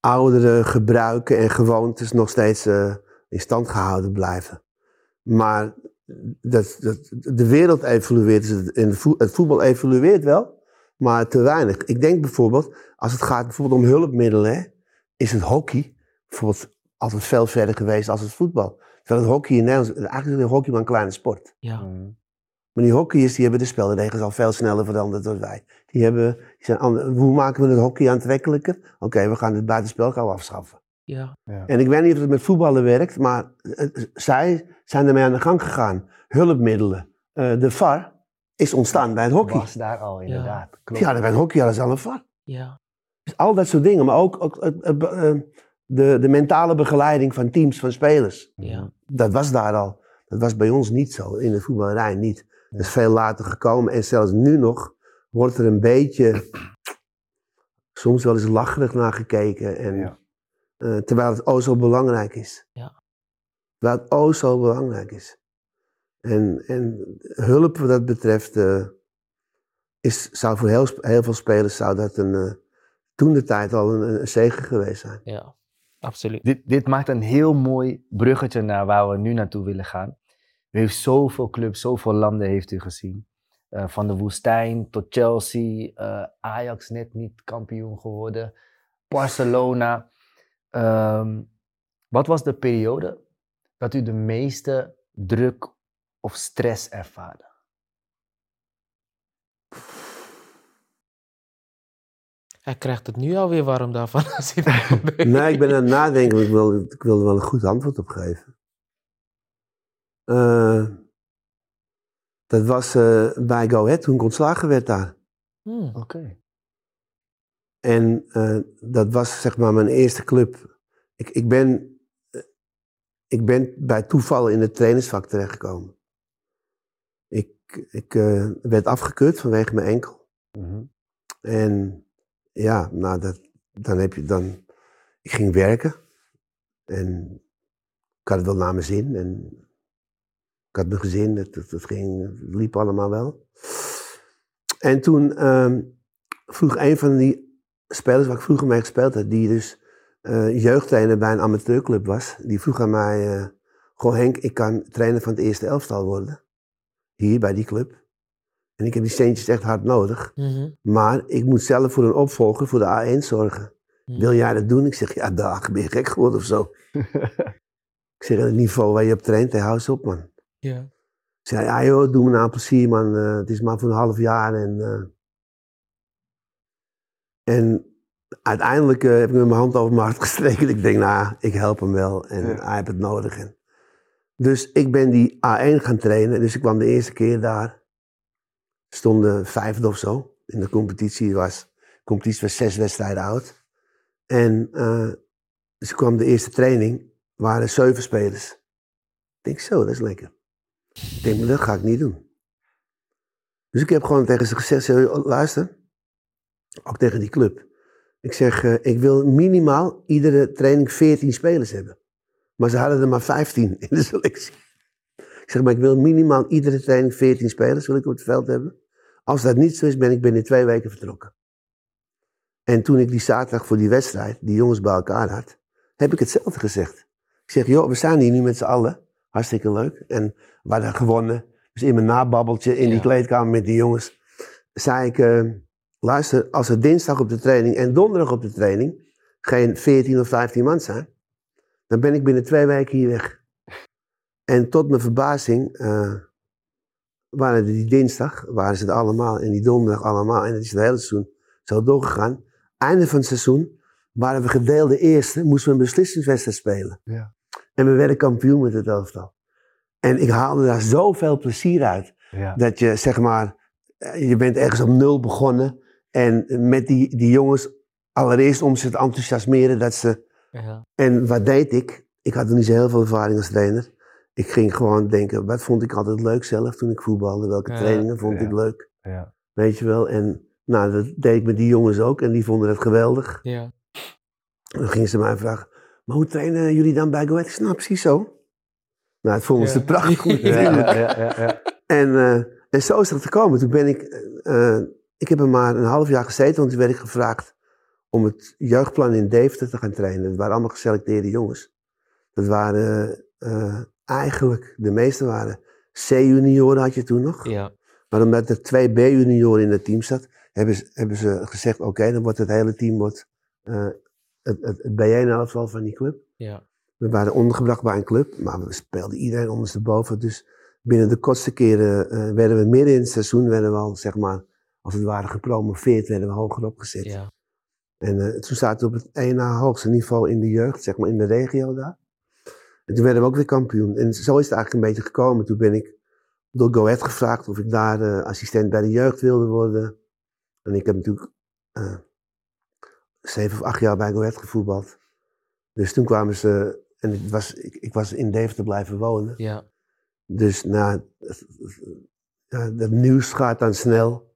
oudere gebruiken en gewoontes nog steeds in stand gehouden blijven. Maar dat, dat, de wereld evolueert, dus het, en voetbal evolueert wel, maar te weinig. Ik denk bijvoorbeeld, als het gaat bijvoorbeeld om hulpmiddelen, hè, is het hockey bijvoorbeeld altijd veel verder geweest als het voetbal. Terwijl het hockey in Nederland, eigenlijk is het hockey maar een kleine sport. Ja. Mm. Maar die hockeyers die hebben de spelregels al veel sneller veranderd dan wij. Die hebben, die zijn ander- hoe maken we het hockey aantrekkelijker? Oké, we gaan het buitenspel gauw afschaffen. Ja. En ik weet niet of het met voetballen werkt, maar eh, zij zijn ermee aan de gang gegaan. Hulpmiddelen. Eh, de VAR is ontstaan bij het hockey. Was daar al, inderdaad. Klopt. Ja, bij het hockey hadden ze al een VAR. Ja. Dus al dat soort dingen, maar ook, ook be- eh, de, de mentale begeleiding van teams, van spelers. Ja. Dat was daar al. Dat was bij ons niet zo, in de voetballerij niet. Dat is veel later gekomen en zelfs nu nog wordt er een beetje, soms wel eens lacherig naar gekeken. En, Ja. eh, terwijl het o zo belangrijk is. Ja. Terwijl het o zo belangrijk is. En, en hulp wat dat betreft, eh, is, zou voor heel, heel veel spelers zou dat een, eh, toen de tijd al een, een zegen geweest zijn. Ja. Absoluut. Dit, dit maakt een heel mooi bruggetje naar waar we nu naartoe willen gaan. U heeft zoveel clubs, zoveel landen heeft u gezien. Eh, van de woestijn tot Chelsea, eh, Ajax net niet kampioen geworden, Barcelona. Ehm, wat was de periode dat u de meeste druk of stress ervaarde? Hij krijgt het nu alweer warm daarvan. Als hij. Nee, ik ben aan het nadenken, maar ik wil, ik wil er wel een goed antwoord op geven. Eh, dat was eh, bij Go Ahead toen ik ontslagen werd daar. Hmm. Oké. En eh, dat was zeg maar mijn eerste club. Ik, ik, ben, ik ben bij toeval in het trainersvak terechtgekomen. Ik, ik eh, werd afgekeurd vanwege mijn enkel. Mhm. En ja, nou, dat, dan heb je dan. Ik ging werken. En ik had het wel naar mijn zin. En ik had mijn gezin. Het, het, het ging, het liep allemaal wel. En toen ehm, vroeg een van die spelers waar ik vroeger mee gespeeld had, die dus eh, jeugdtrainer bij een amateurclub was, die vroeg aan mij: eh, Goh, Henk, ik kan trainer van het eerste elftal worden. Hier bij die club. En ik heb die centjes echt hard nodig. Mhm. Maar ik moet zelf voor een opvolger voor de A1 zorgen. Mhm. Wil jij dat doen? Ik zeg, ja, dag, ben je gek geworden of zo? ik zeg, het niveau waar je op traint, hey, hou eens op, man. Ja. Ik zei, ja joh, doe me nou plezier, man. Eh, het is maar voor een half jaar. En, en uiteindelijk eh, heb ik met mijn hand over mijn hart gestreken. Ik denk, nou, ik help hem wel. En Ja. hij heeft het nodig. En, dus ik ben die A1 gaan trainen. Dus ik kwam de eerste keer daar. Stonden vijfde of zo. In de competitie was, de competitie was zes wedstrijden oud. En eh, dus ik kwam de eerste training. waren zeven spelers. Ik denk, zo, dat is lekker. Ik denk, maar dat ga ik niet doen. Dus ik heb gewoon tegen ze gezegd, zeg, "Oh, luister, ook tegen die club. Ik zeg, eh, ik wil minimaal iedere training 14 spelers hebben. Maar ze hadden er maar 15 in de selectie. Ik zeg, maar ik wil minimaal iedere training 14 spelers wil ik op het veld hebben. Als dat niet zo is, ben ik binnen twee weken vertrokken. En toen ik die zaterdag voor die wedstrijd, die jongens bij elkaar had, heb ik hetzelfde gezegd. Ik zeg, joh, we staan hier nu met z'n allen. Hartstikke leuk. En we hadden gewonnen. Dus in mijn nababbeltje in die Ja. kleedkamer met die jongens, zei ik, eh, luister, als er dinsdag op de training en donderdag op de training geen 14 of 15 man zijn, dan ben ik binnen twee weken hier weg. En tot mijn verbazing eh, waren er die dinsdag, waren ze er allemaal, en die donderdag allemaal. En het is het hele seizoen zo doorgegaan. Einde van het seizoen waren we gedeelde eerste, moesten we een beslissingswedstrijd spelen. Ja. En we werden kampioen met het elftal. En ik haalde daar zoveel plezier uit. Ja. Dat je, zeg maar, eh, je bent ergens op nul begonnen. En met die, die jongens, allereerst om ze te enthousiasmeren dat ze... Ja. En wat deed ik? Ik had nog niet zo heel veel ervaring als trainer. Ik ging gewoon denken, wat vond ik altijd leuk zelf toen ik voetbalde? Welke Ja, trainingen vond ik leuk? Ja. Weet je wel? En nou, dat deed ik met die jongens ook. En die vonden het geweldig. Ja. Dan gingen ze mij vragen, maar hoe trainen jullie dan bij Go Ahead? Ik zei, nou, precies zo. Nou, het vonden ze prachtig goed. En, eh, en zo is het gekomen. Toen ben ik, eh, ik heb er maar een half jaar gezeten, want toen werd ik gevraagd om het jeugdplan in Deventer te gaan trainen. Dat waren allemaal geselecteerde jongens. Dat waren eh, eigenlijk, de meeste waren C-junioren had je toen nog. Ja. Maar omdat er twee B-junioren in het team zat, hebben ze, hebben ze gezegd, oké, dan wordt het hele team wordt, eh, het, het, het B1-elftal van die club. Ja. We waren ondergebracht bij een club, maar we speelden iedereen ondersteboven. Dus binnen de kortste keren eh, werden we midden in het seizoen, werden we al, zeg maar, als het ware gepromoveerd, werden we hoger opgezet. Ja. En eh, toen zaten we op het na hoogste niveau in de jeugd, zeg maar in de regio daar. En toen werden we ook weer kampioen. En zo is het eigenlijk een beetje gekomen. Toen ben ik door Go Ahead gevraagd of ik daar eh, assistent bij de jeugd wilde worden. En ik heb natuurlijk eh, zeven of acht jaar bij Go Ahead gevoetbald. Dus toen kwamen ze, en ik was, ik, ik was in Deventer blijven wonen. Ja. Dus nou, ja, dat nieuws gaat dan snel.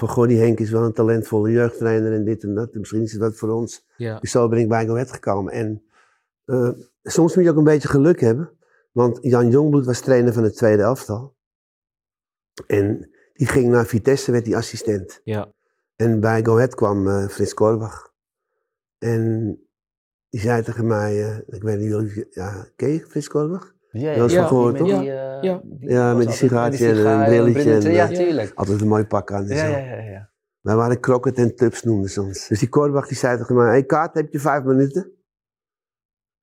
Van goh, die Henk is wel een talentvolle jeugdtrainer en dit en dat. Misschien is wat voor ons. Ja. Dus zo ben ik bij Go Ahead gekomen. En eh, soms moet je ook een beetje geluk hebben. Want Jan Jongbloed was trainer van het tweede elftal. En die ging naar Vitesse, werd die assistent. Ja. En bij Go Ahead kwam eh, Frits Korbach. En die zei tegen mij, eh, ik weet niet, jullie, ja, ken je Frits Korbach? Ja, Dat is wel gehoord, toch? die, eh, Ja. Ja, met die sigaartje en een brilletje en, Ja, eh, tuurlijk. Altijd een mooi pak aan en Ja, zo. ja, ja, ja. Wij waren kroket en tubs noemden ze ons. Dus die Korbach die zei tegen mij, hey Kaart, heb je vijf minuten?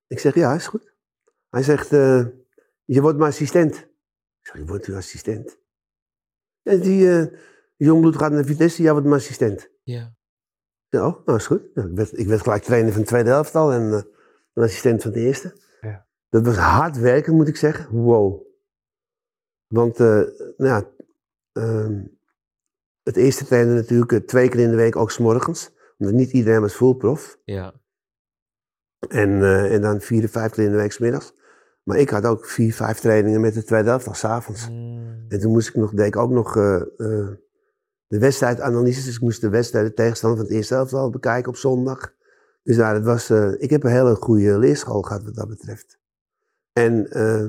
Ik zeg, ja, is goed. Hij zegt, eh, je wordt mijn assistent. Ik zeg, je wordt uw assistent? En die eh jongbloed gaat naar Vitesse, jij wordt mijn assistent. Ja. Ja, oh, nou is goed. Nou, ik, werd, ik werd gelijk trainer van het tweede elftal en eh, een assistent van het eerste. Dat was hard werken, moet ik zeggen. Wow. Want, eh, nou ja, ehm, het eerste trainen natuurlijk eh, twee keer in de week, ook s'morgens. Omdat niet iedereen was fullprof. Ja. En, eh, en dan vier, vijf keer in de week 's middags. Maar ik had ook vier, vijf trainingen met de tweede elftal s'avonds. Mm. En toen moest ik nog, deed ik ook nog de wedstrijdanalyses. Dus ik moest de wedstrijd, de tegenstander van het eerste elftal bekijken op zondag. Dus nou, dat was, ik heb een hele goede leerschool gehad wat dat betreft. En eh,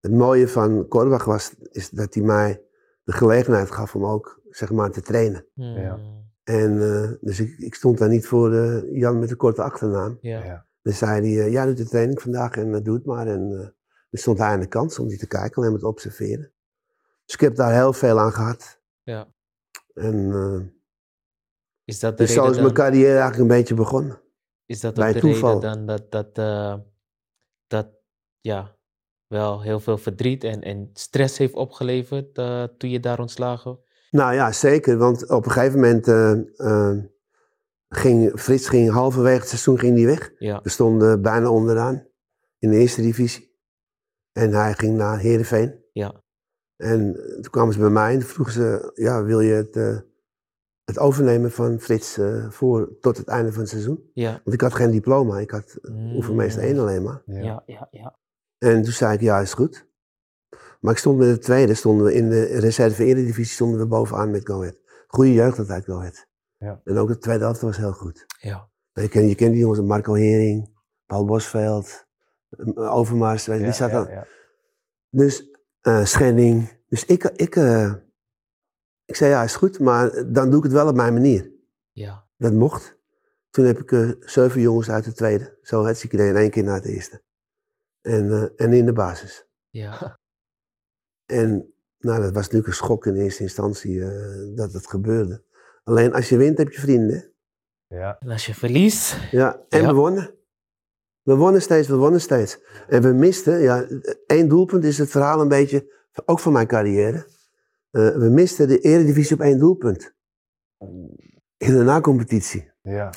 het mooie van Korbach was, is dat hij mij de gelegenheid gaf om ook, zeg maar, te trainen. Mm. Ja. En eh, dus ik, ik stond daar niet voor eh, Jan met een korte achternaam. Ja. Ja. Dan zei hij, eh, ja, doet de training vandaag en uh, doe het maar. En uh, dan stond hij aan de kant om die te kijken, alleen maar te observeren. Dus ik heb daar heel veel aan gehad. Ja. En uh, Is dat de dus zo is mijn dan- carrière eigenlijk een beetje begonnen. Is dat Bij ook de toeval. reden dan dat, dat, eh, dat ja, wel heel veel verdriet en, en stress heeft opgeleverd eh, toen je daar ontslagen? Nou ja, zeker. Want op een gegeven moment eh, eh, ging Frits ging halverwege het seizoen ging die weg. Ja, We stonden bijna onderaan in de eerste divisie. En hij ging naar Heerenveen. ja, En toen kwamen ze bij mij en vroegen ze, ja, wil je het, eh, het overnemen van Frits eh, voor tot het einde van het seizoen? ja. Want ik had geen diploma, ik had Mm. oefenmeester 1 alleen maar. Ja. Ja, ja, ja. En toen zei ik, ja, is goed. Maar ik stond met de tweede, stonden we in de reserve eredivisie, stonden we bovenaan met Go Ahead. Goede jeugd altijd Go Ahead. Ja. En ook de tweede helft was heel goed. Ja, Je kent, je kent die jongens, Marco Hering, Paul Bosveld, Overmars, weet die zat dan. Dus eh Schending. Dus ik, ik, eh, ik zei, ja, is goed, maar dan doe ik het wel op mijn manier. ja. Dat mocht. Toen heb ik eh, zeven jongens uit de tweede. Zo het ik idee in één keer naar het eerste. En, eh, en in de basis. ja. En nou, dat was natuurlijk een schok in eerste instantie eh, dat het gebeurde. Alleen als je wint heb je vrienden. Ja. En als je verliest, Ja, en Ja. we wonnen. We wonnen steeds, we wonnen steeds. En we misten, ja, één doelpunt is het verhaal een beetje, ook van mijn carrière. Eh, we misten de eredivisie op één doelpunt. In de na-competitie. Ja.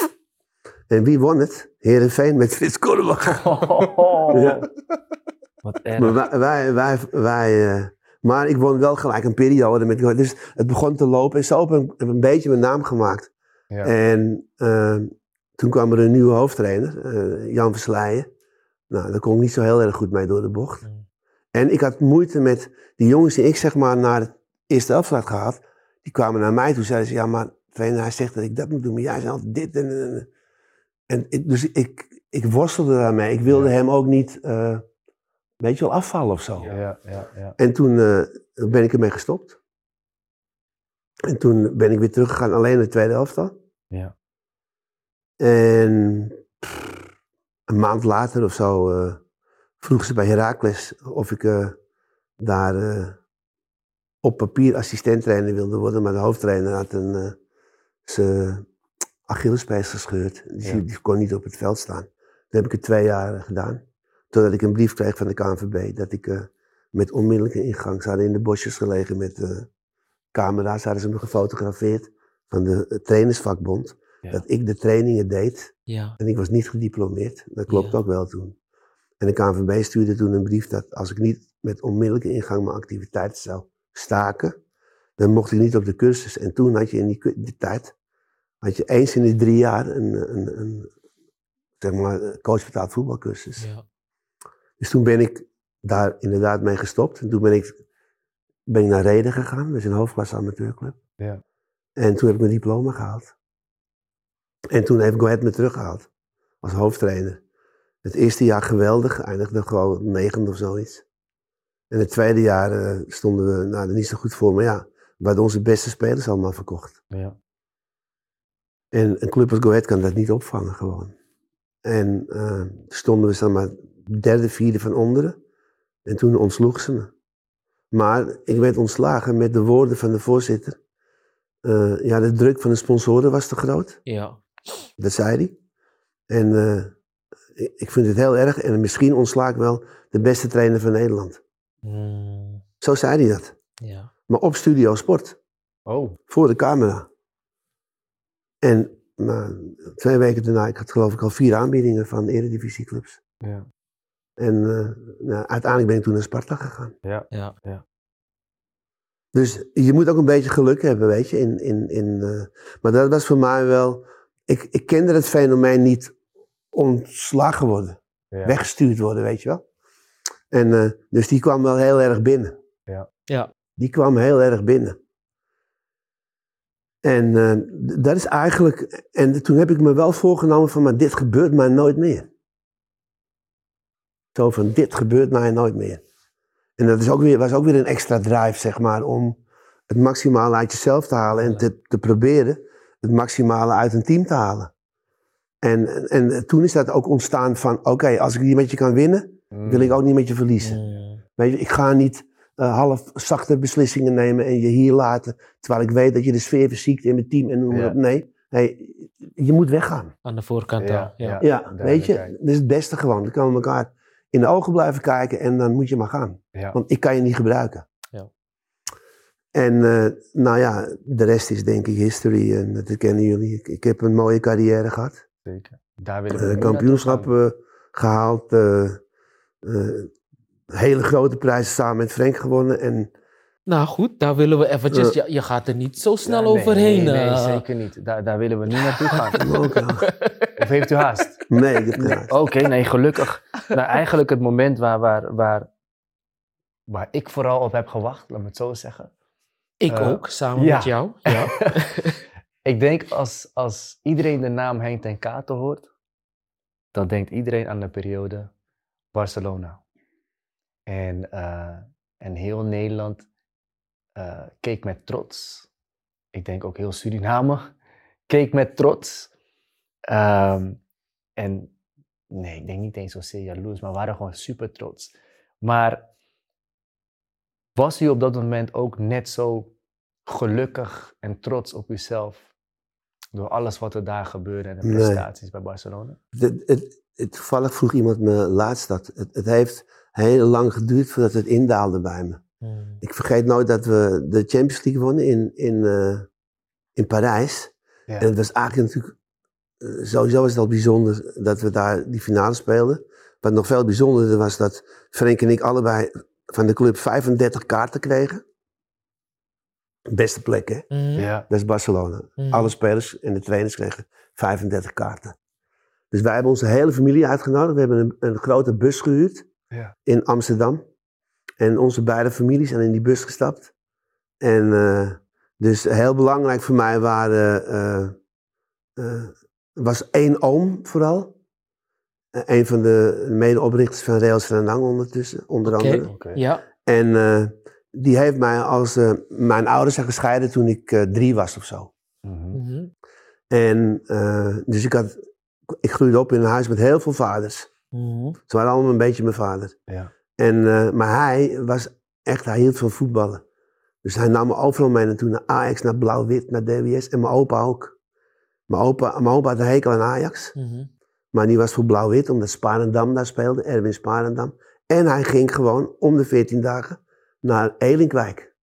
En wie won het? Herenveen met Frits Kornbach. Ja. Wat erg. Maar wij, wij, wij, wij, eh, maar ik won wel gelijk een periode met Dus het begon te lopen en zo heb ik een, een beetje mijn naam gemaakt. Ja. En eh, toen kwam er een nieuwe hoofdtrainer, eh, Jan Versleijen. Nou, daar kon ik niet zo heel erg goed mee door de bocht. Mm. En ik had moeite met die jongens die ik zeg maar naar het eerste elftal had gehad. Die kwamen naar mij toe zeiden ze, ja maar trainer, hij zegt dat ik dat moet doen, maar jij zegt altijd dit en... en, en ik, dus ik, ik worstelde daarmee. Ik wilde Ja. hem ook niet, eh weet je wel, afvallen of zo. Ja, ja, ja. En toen eh, ben ik ermee gestopt. En toen ben ik weer teruggegaan alleen in de tweede elftal. Ja. En pff, een maand later of zo eh, vroeg ze bij Heracles of ik eh, daar eh, op papier assistenttrainer wilde worden. Maar de hoofdtrainer had een, eh zijn Achillespees gescheurd. Dus Ja. die, kon niet op het veld staan. Dat heb ik het twee jaar gedaan. Totdat ik een brief kreeg van de KNVB dat ik eh, met onmiddellijke ingang, ze hadden in de bosjes gelegen met eh, camera's, hadden ze me gefotografeerd van de trainersvakbond. Ja. Dat ik de trainingen deed Ja. en ik was niet gediplomeerd. Dat klopt ook wel toen. En de KNVB stuurde toen een brief dat als ik niet met onmiddellijke ingang mijn activiteiten zou staken, dan mocht ik niet op de cursus. En toen had je in die tijd, had je eens in de drie jaar een, een, een zeg maar, coachbetaald voetbalcursus. Ja. Dus toen ben ik daar inderdaad mee gestopt. En toen ben ik, ben ik naar Reden gegaan, dat is een hoofdklasse amateurclub. Ja. En toen heb ik mijn diploma gehaald. En toen heeft Go Ahead me teruggehaald als hoofdtrainer. Het eerste jaar geweldig, eindigde gewoon negende of zoiets. En het tweede jaar eh, stonden we nou, er niet zo goed voor, maar ja, we hadden onze beste spelers allemaal verkocht. Ja. En een club als Go Ahead kan dat niet opvangen gewoon. En eh, stonden we zeg maar derde, vierde van onderen. En toen ontsloeg ze me. Maar ik werd ontslagen met de woorden van de voorzitter. Eh, ja, de druk van de sponsoren was te groot. Ja. Dat zei hij. En eh, ik- ik vind het heel erg. En misschien ontsla ik wel de beste trainer van Nederland. Mm, Zo zei hij dat. ja. Maar op Studio Sport. Oh. Voor de camera. En nou, twee weken daarna, ik had geloof ik al vier aanbiedingen van eredivisieclubs. Ja. En eh, nou, uiteindelijk ben ik toen naar Sparta gegaan. Ja. Ja. Dus je moet ook een beetje geluk hebben, weet je. In, in, in, eh, maar dat was voor mij wel... Ik, ik kende het fenomeen niet ontslagen worden. Ja. Weggestuurd worden, weet je wel. En eh, dus die kwam wel heel erg binnen. Ja. Die kwam heel erg binnen. En eh, dat is eigenlijk... En toen heb ik me wel voorgenomen van, maar dit gebeurt mij nooit meer. Zo van, dit gebeurt mij nooit meer. En dat is ook weer, was ook weer een extra drive, zeg maar, om het maximale uit jezelf te halen en te, te proberen het maximale uit een team te halen. En, en toen is dat ook ontstaan van, oké, als ik niet met je kan winnen, Mm. wil ik ook niet met je verliezen. Mm, Weet je, ik ga niet eh, half zachte beslissingen nemen en je hier laten, terwijl ik weet dat je de sfeer verziekt in mijn team en noem maar Ja. op. Nee, nee, je moet weggaan. aan de voorkant Ja, al. Ja. ja. Ja, weet je, dat is het beste gewoon. Dan kan we elkaar in de ogen blijven kijken en dan moet je maar gaan. Ja. Want ik kan je niet gebruiken. Ja. En eh, nou ja, de rest is denk ik history en dat kennen jullie. Ik, ik heb een mooie carrière gehad. Zeker. Daar willen we Eh nu kampioenschap eh, gehaald. Eh, eh, hele grote prijzen samen met Frank gewonnen. En Nou goed, daar willen we eventjes... Je, je gaat er niet zo snel Ja, nee, overheen. Nee, nee, eh. zeker niet. Daar, daar willen we nu naartoe gaan. of heeft u haast? Nee, ik heb haast. Oké, nee, gelukkig. Nou, eigenlijk het moment waar, waar, waar, waar ik vooral op heb gewacht, laat me het zo zeggen. Ik Eh, ook, samen ja. met jou. Ja. ik denk als, als iedereen de naam Henk ten Katen hoort, dan denkt iedereen aan de periode Barcelona. En, eh, en heel Nederland eh, keek met trots. Ik denk ook heel Suriname keek met trots. Ehm, en nee, ik denk niet eens zozeer jaloers, maar we waren gewoon super trots. Maar was u op dat moment ook net zo gelukkig en trots op uzelf door alles wat er daar gebeurde en de Nee. prestaties bij Barcelona? Het- het, toevallig vroeg iemand me laatst dat. Het, het heeft heel lang geduurd voordat het indaalde bij me. Mm. Ik vergeet nooit dat we de Champions League wonnen in, in, eh, in Parijs. Ja. En het was eigenlijk natuurlijk, eh, sowieso was het al bijzonder dat we daar die finale speelden. Wat nog veel bijzonderder was dat Frank en ik allebei van de club 35 kaarten kregen. Beste plek, hè? Mhm. Ja. Dat is Barcelona. Mhm. Alle spelers en de trainers kregen 35 kaarten. Dus wij hebben onze hele familie uitgenodigd. We hebben een, een grote bus gehuurd Ja. in Amsterdam. En onze beide families zijn in die bus gestapt. En eh, dus heel belangrijk voor mij waren, eh, eh, was één oom vooral. Een van de medeoprichters van Rails Renang ondertussen, onder andere. Oké. Ja. En eh, die heeft mij als eh, mijn ouders zijn gescheiden toen ik drie was of zo. Mhm. Mhm. En eh, dus ik, had, ik groeide op in een huis met heel veel vaders. Mhm. Ze waren allemaal een beetje mijn vader. Ja. En, eh, maar hij was echt, hij hield van voetballen. Dus hij nam me overal mee naartoe, naar Ajax, naar Blauw-Wit, naar DWS. En mijn opa ook. Mijn opa, mijn opa had een hekel aan Ajax. Mhm. Maar die was voor Blauw-Wit, omdat Sparendam daar speelde, Erwin Sparendam. En hij ging gewoon om de 14 dagen naar Elinkwijk.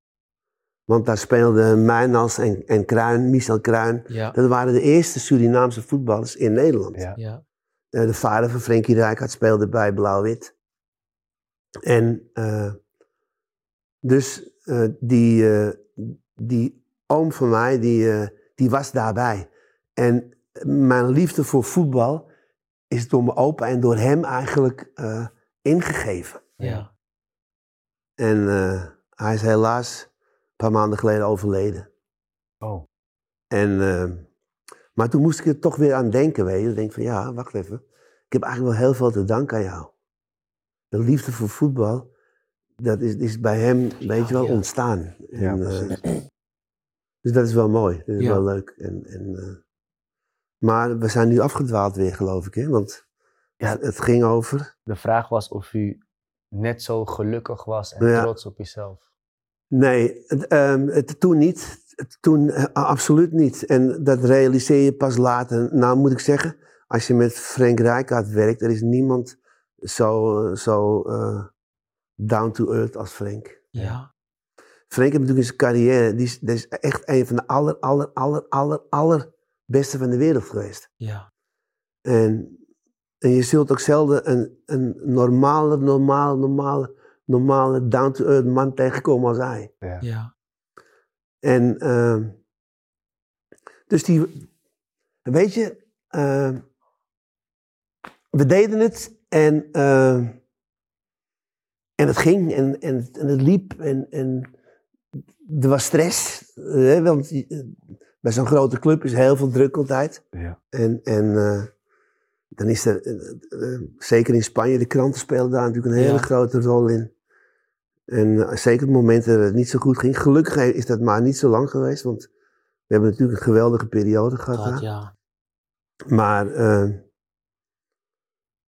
Want daar speelden Mijnals en, en Kruin, Michel Kruin. Ja. Dat waren de eerste Surinaamse voetballers in Nederland. Ja. Ja. Eh, de vader van Frenkie Rijkaard speelde bij Blauw-Wit. En eh, dus eh, die, die oom van mij, die, die was daarbij. En mijn liefde voor voetbal is door mijn opa en door hem eigenlijk ingegeven. Ja. En hij is helaas een paar maanden geleden overleden. Oh. En, maar toen moest ik er toch weer aan denken, weet je. Ik denk van, ja, wacht even. Ik heb eigenlijk wel heel veel te danken aan jou. De liefde voor voetbal, dat is, is bij hem, weet je wel, ja. ontstaan. Ja, En, eh, precies. dus dat is wel mooi. Dat is Ja. wel leuk. En, en, eh, maar we zijn nu afgedwaald weer, geloof ik, hè. Want Ja. het, ging over... De vraag was of u net zo gelukkig was en trots op jezelf. Nee, het, ehm, het, toen niet. Toen eh, absoluut niet. En dat realiseer je pas later. Nou moet ik zeggen, als je met Frank Rijkaard werkt, er is niemand zo, eh, zo eh, down to earth als Frank. Ja. Frank heeft natuurlijk in zijn carrière, die is, die is echt een van de aller, aller, aller, aller, aller beste van de wereld geweest. Ja. En, en je zult ook zelden een, een normale, normale, normale, normale down to earth man tegenkomen als hij. Ja. Ja. En ehm, dus die, weet je, ehm, we deden het en, ehm, en het ging en, en, en het liep en, en er was stress, hè, want eh, bij zo'n grote club is heel veel druk altijd. Ja. En, en eh, dan is er, eh, zeker in Spanje, de kranten spelen daar natuurlijk een hele Ja. grote rol in. En eh, zeker op momenten dat het niet zo goed ging. Gelukkig is dat maar niet zo lang geweest, want we hebben natuurlijk een geweldige periode gehad. Dat, ja. Maar eh,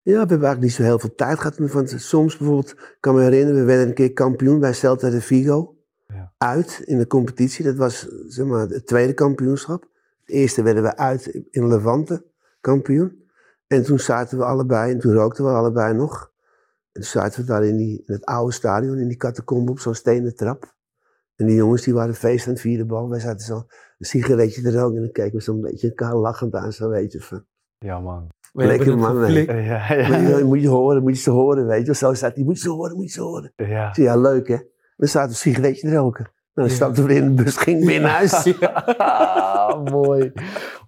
ja, we hebben eigenlijk niet zo heel veel tijd gehad. Want soms bijvoorbeeld, ik kan me herinneren, we werden een keer kampioen bij Celta de Vigo. Ja. Uit in de competitie. Dat was zeg maar, het tweede kampioenschap. Het eerste werden we uit in Levante kampioen. En toen zaten we allebei, en toen rookten we allebei nog. En toen zaten we daar in, die, in het oude stadion, in die catacombe op zo'n stenen trap. En die jongens die waren feest aan het vieren bal. Wij zaten zo een sigaretje te roken en dan keken we zo'n beetje elkaar lachend aan, zo weet je. Van, Ja, man. We Lekker man, geflikt. Ja, moet, ja. je, moet je horen, moet je ze horen, weet je. Zo staat die, moet je ze horen, moet je ze horen. ja. Zei, ja, leuk hè. Dan zaten we een sigaretje te roken. Dan Ja. stapten we in de bus, ging weer naar huis. Ah, mooi.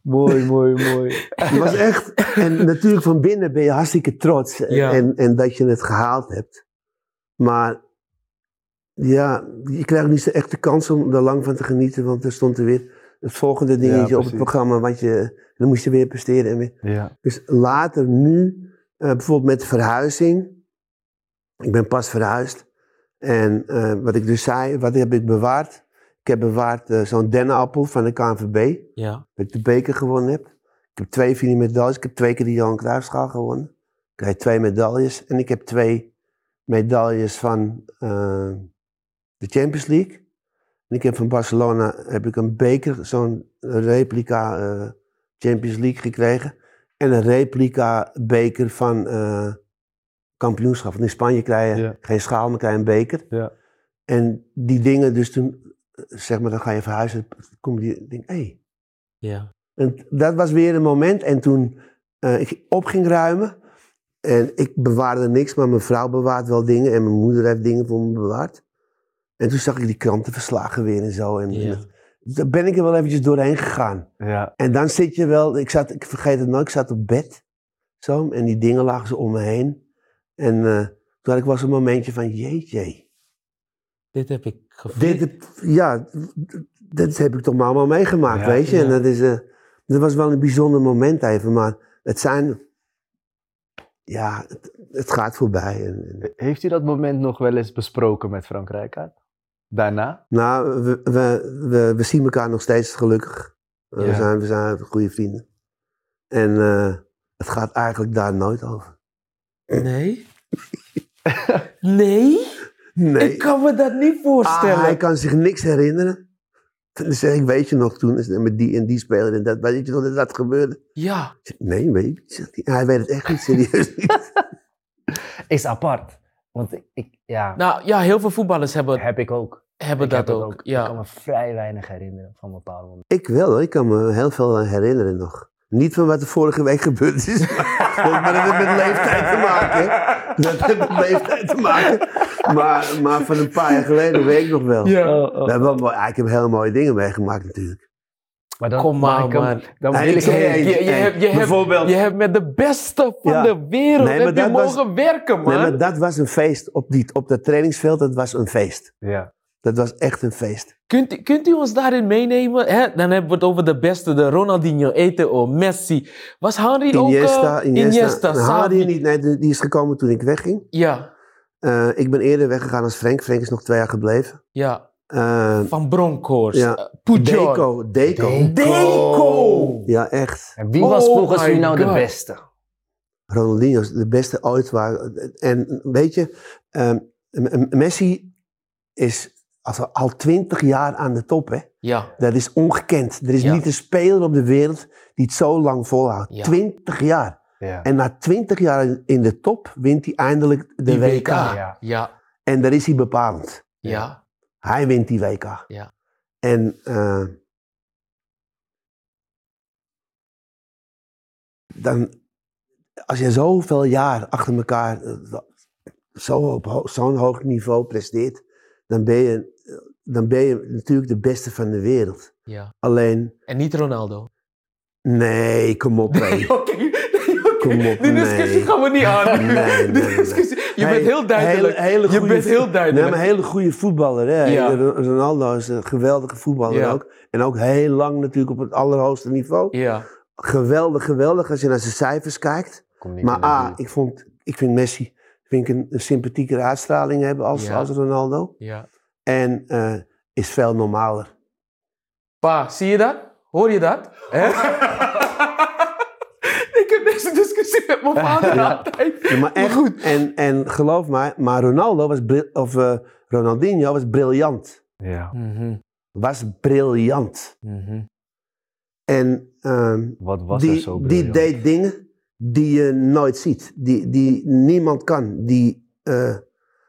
Mooi, mooi, mooi. Het was echt, en natuurlijk van binnen ben je hartstikke trots Ja. en, en dat je het gehaald hebt. Maar ja, je krijgt niet zo echt de kans om er lang van te genieten, want er stond er weer het volgende dingetje op het programma, wat je, dan moest je weer presteren. En weer. Ja. Dus later nu, eh, bijvoorbeeld met verhuizing, ik ben pas verhuisd. En eh, wat ik dus zei, wat heb ik bewaard? Ik heb bewaard eh, zo'n dennenappel van de KNVB Ja. dat ik de beker gewonnen heb. Ik heb twee vier medailles. Ik heb twee keer de Johan Cruijffschaal gewonnen. Ik krijg twee medailles. En ik heb twee medailles van eh, de Champions League. En ik heb van Barcelona heb ik een beker, zo'n replica Champions League gekregen. En een replica beker van eh, kampioenschap. Want in Spanje krijg je Ja. geen schaal, maar krijg je een beker. Ja. En die dingen, dus toen, zeg maar, dan ga je verhuizen. Kom je, denk, hé. Hey. Ja. En dat was weer een moment. En toen eh, ik op ging ruimen. En ik bewaarde niks, maar mijn vrouw bewaart wel dingen. En mijn moeder heeft dingen voor me bewaard. En toen zag ik die krantenverslagen weer en zo. En, Ja. en daar ben ik er wel eventjes doorheen gegaan. Ja. En dan zit je wel, ik, zat, ik vergeet het nooit, ik zat op bed. Zo, en die dingen lagen zo om me heen. En eh, toen had ik eens een momentje van, jeetje. Dit heb ik. Dit, ja, dit heb ik toch maar allemaal meegemaakt, Ja, weet je. ja. En dat, is, eh, dat was wel een bijzonder moment even, maar het zijn, ja, het, het gaat voorbij. En, en- Heeft u dat moment nog wel eens besproken met Frank Rijkaard? Daarna? nou, we, we, we, we zien elkaar nog steeds gelukkig. Eh, We, zijn, we zijn goede vrienden. En eh, het gaat eigenlijk daar nooit over. Nee? nee? Nee. Ik kan me dat niet voorstellen. Ah, hij kan zich niks herinneren. Dan zeg ik, weet je nog toen, is het met die en die speler en dat, weet je nog dat dat gebeurde? Ja. Nee, weet je, zegt hij. weet het echt niet, serieus niet. Is apart. Want ik, ik- ja, Nou ja, heel veel voetballers hebben, heb ik ook. hebben Ik dat heb ook. Ik kan Ja. me vrij weinig herinneren van bepaalde momenten. Ik wel hoor, ik kan me heel veel herinneren nog. Niet van wat er vorige week gebeurd is, maar, maar dat heeft met leeftijd te maken. hè. Dat heeft met leeftijd te maken. Maar, maar van een paar jaar geleden weet ik nog wel. Ja. Oh, We hebben wel ik heb hele mooie dingen meegemaakt natuurlijk. Maar dan, Kom maar, man. Dan wil ik je Je, hebt, je, hebt, bijvoorbeeld- je hebt met de beste van Ja. de wereld Nee, maar heb je dat was- mogen werken, man. Nee, maar dat was een feest op, die, op dat trainingsveld, dat was een feest. Ja. Dat was echt een feest. Kunt, u- kunt u ons daarin meenemen? Hè? Dan hebben we het over de beste, de Ronaldinho, Eto'o, Messi. Was Henry ook... Iniesta, eh, Iniesta. Iniesta, Nou, Harry Xavi. niet, nee, die is gekomen toen ik wegging. Ja, Eh, ik ben eerder weggegaan als Frank. Frank is nog twee jaar gebleven. ja. Eh, Van Bronckhorst, Ja. Pujol. Deco, Deco. Deco! Ja, echt. En wie was Oh volgens u nou de beste? Ronaldinho is de beste ooit. Waar, en weet je, ehm, Messi is al- al twintig jaar aan de top. Hè? Ja, Dat is ongekend. Er is Ja. niet een speler op de wereld die het zo lang volhoudt. Ja. Twintig jaar. Ja. En na twintig jaar in- de top wint hij eindelijk de die WK. Ja. ja, En daar is hij bepalend. ja. Hij wint die WK. Ja. En eh, dan, als je zoveel jaar achter elkaar eh, zo op ho- zo'n hoog niveau presteert, dan ben, je, dan ben je natuurlijk de beste van de wereld. ja. Alleen, En niet Ronaldo. nee, kom op. Oké, nee, oké. Kom op, Die discussie nee. gaan we niet aan. Nee, nee, Die nee. discussie- Je Hey, bent heel duidelijk. hele- hele je bent heel Nee, duidelijk. maar een hele goede voetballer. Hè? Ja. Ronaldo is een geweldige voetballer Ja. ook. En ook heel lang natuurlijk op het allerhoogste niveau. Ja, Geweldig, geweldig als je naar zijn cijfers kijkt. Maar A, ik, vond, ik vind Messi vind ik een, een sympathiekere uitstraling hebben als, Ja. als Ronaldo. ja. En eh, is veel normaler. Pa, zie je dat? Hoor je dat? Hè? ik heb deze discussie met mijn vader altijd. Ja, maar echt, goed. En, en geloof mij, maar Ronaldo was, bril- of eh, Ronaldinho was briljant. Ja. Mhm, Was briljant. mhm. En ehm, Wat was er die, zo die briljant? deed dingen die je nooit ziet. Die, die niemand kan. Die eh,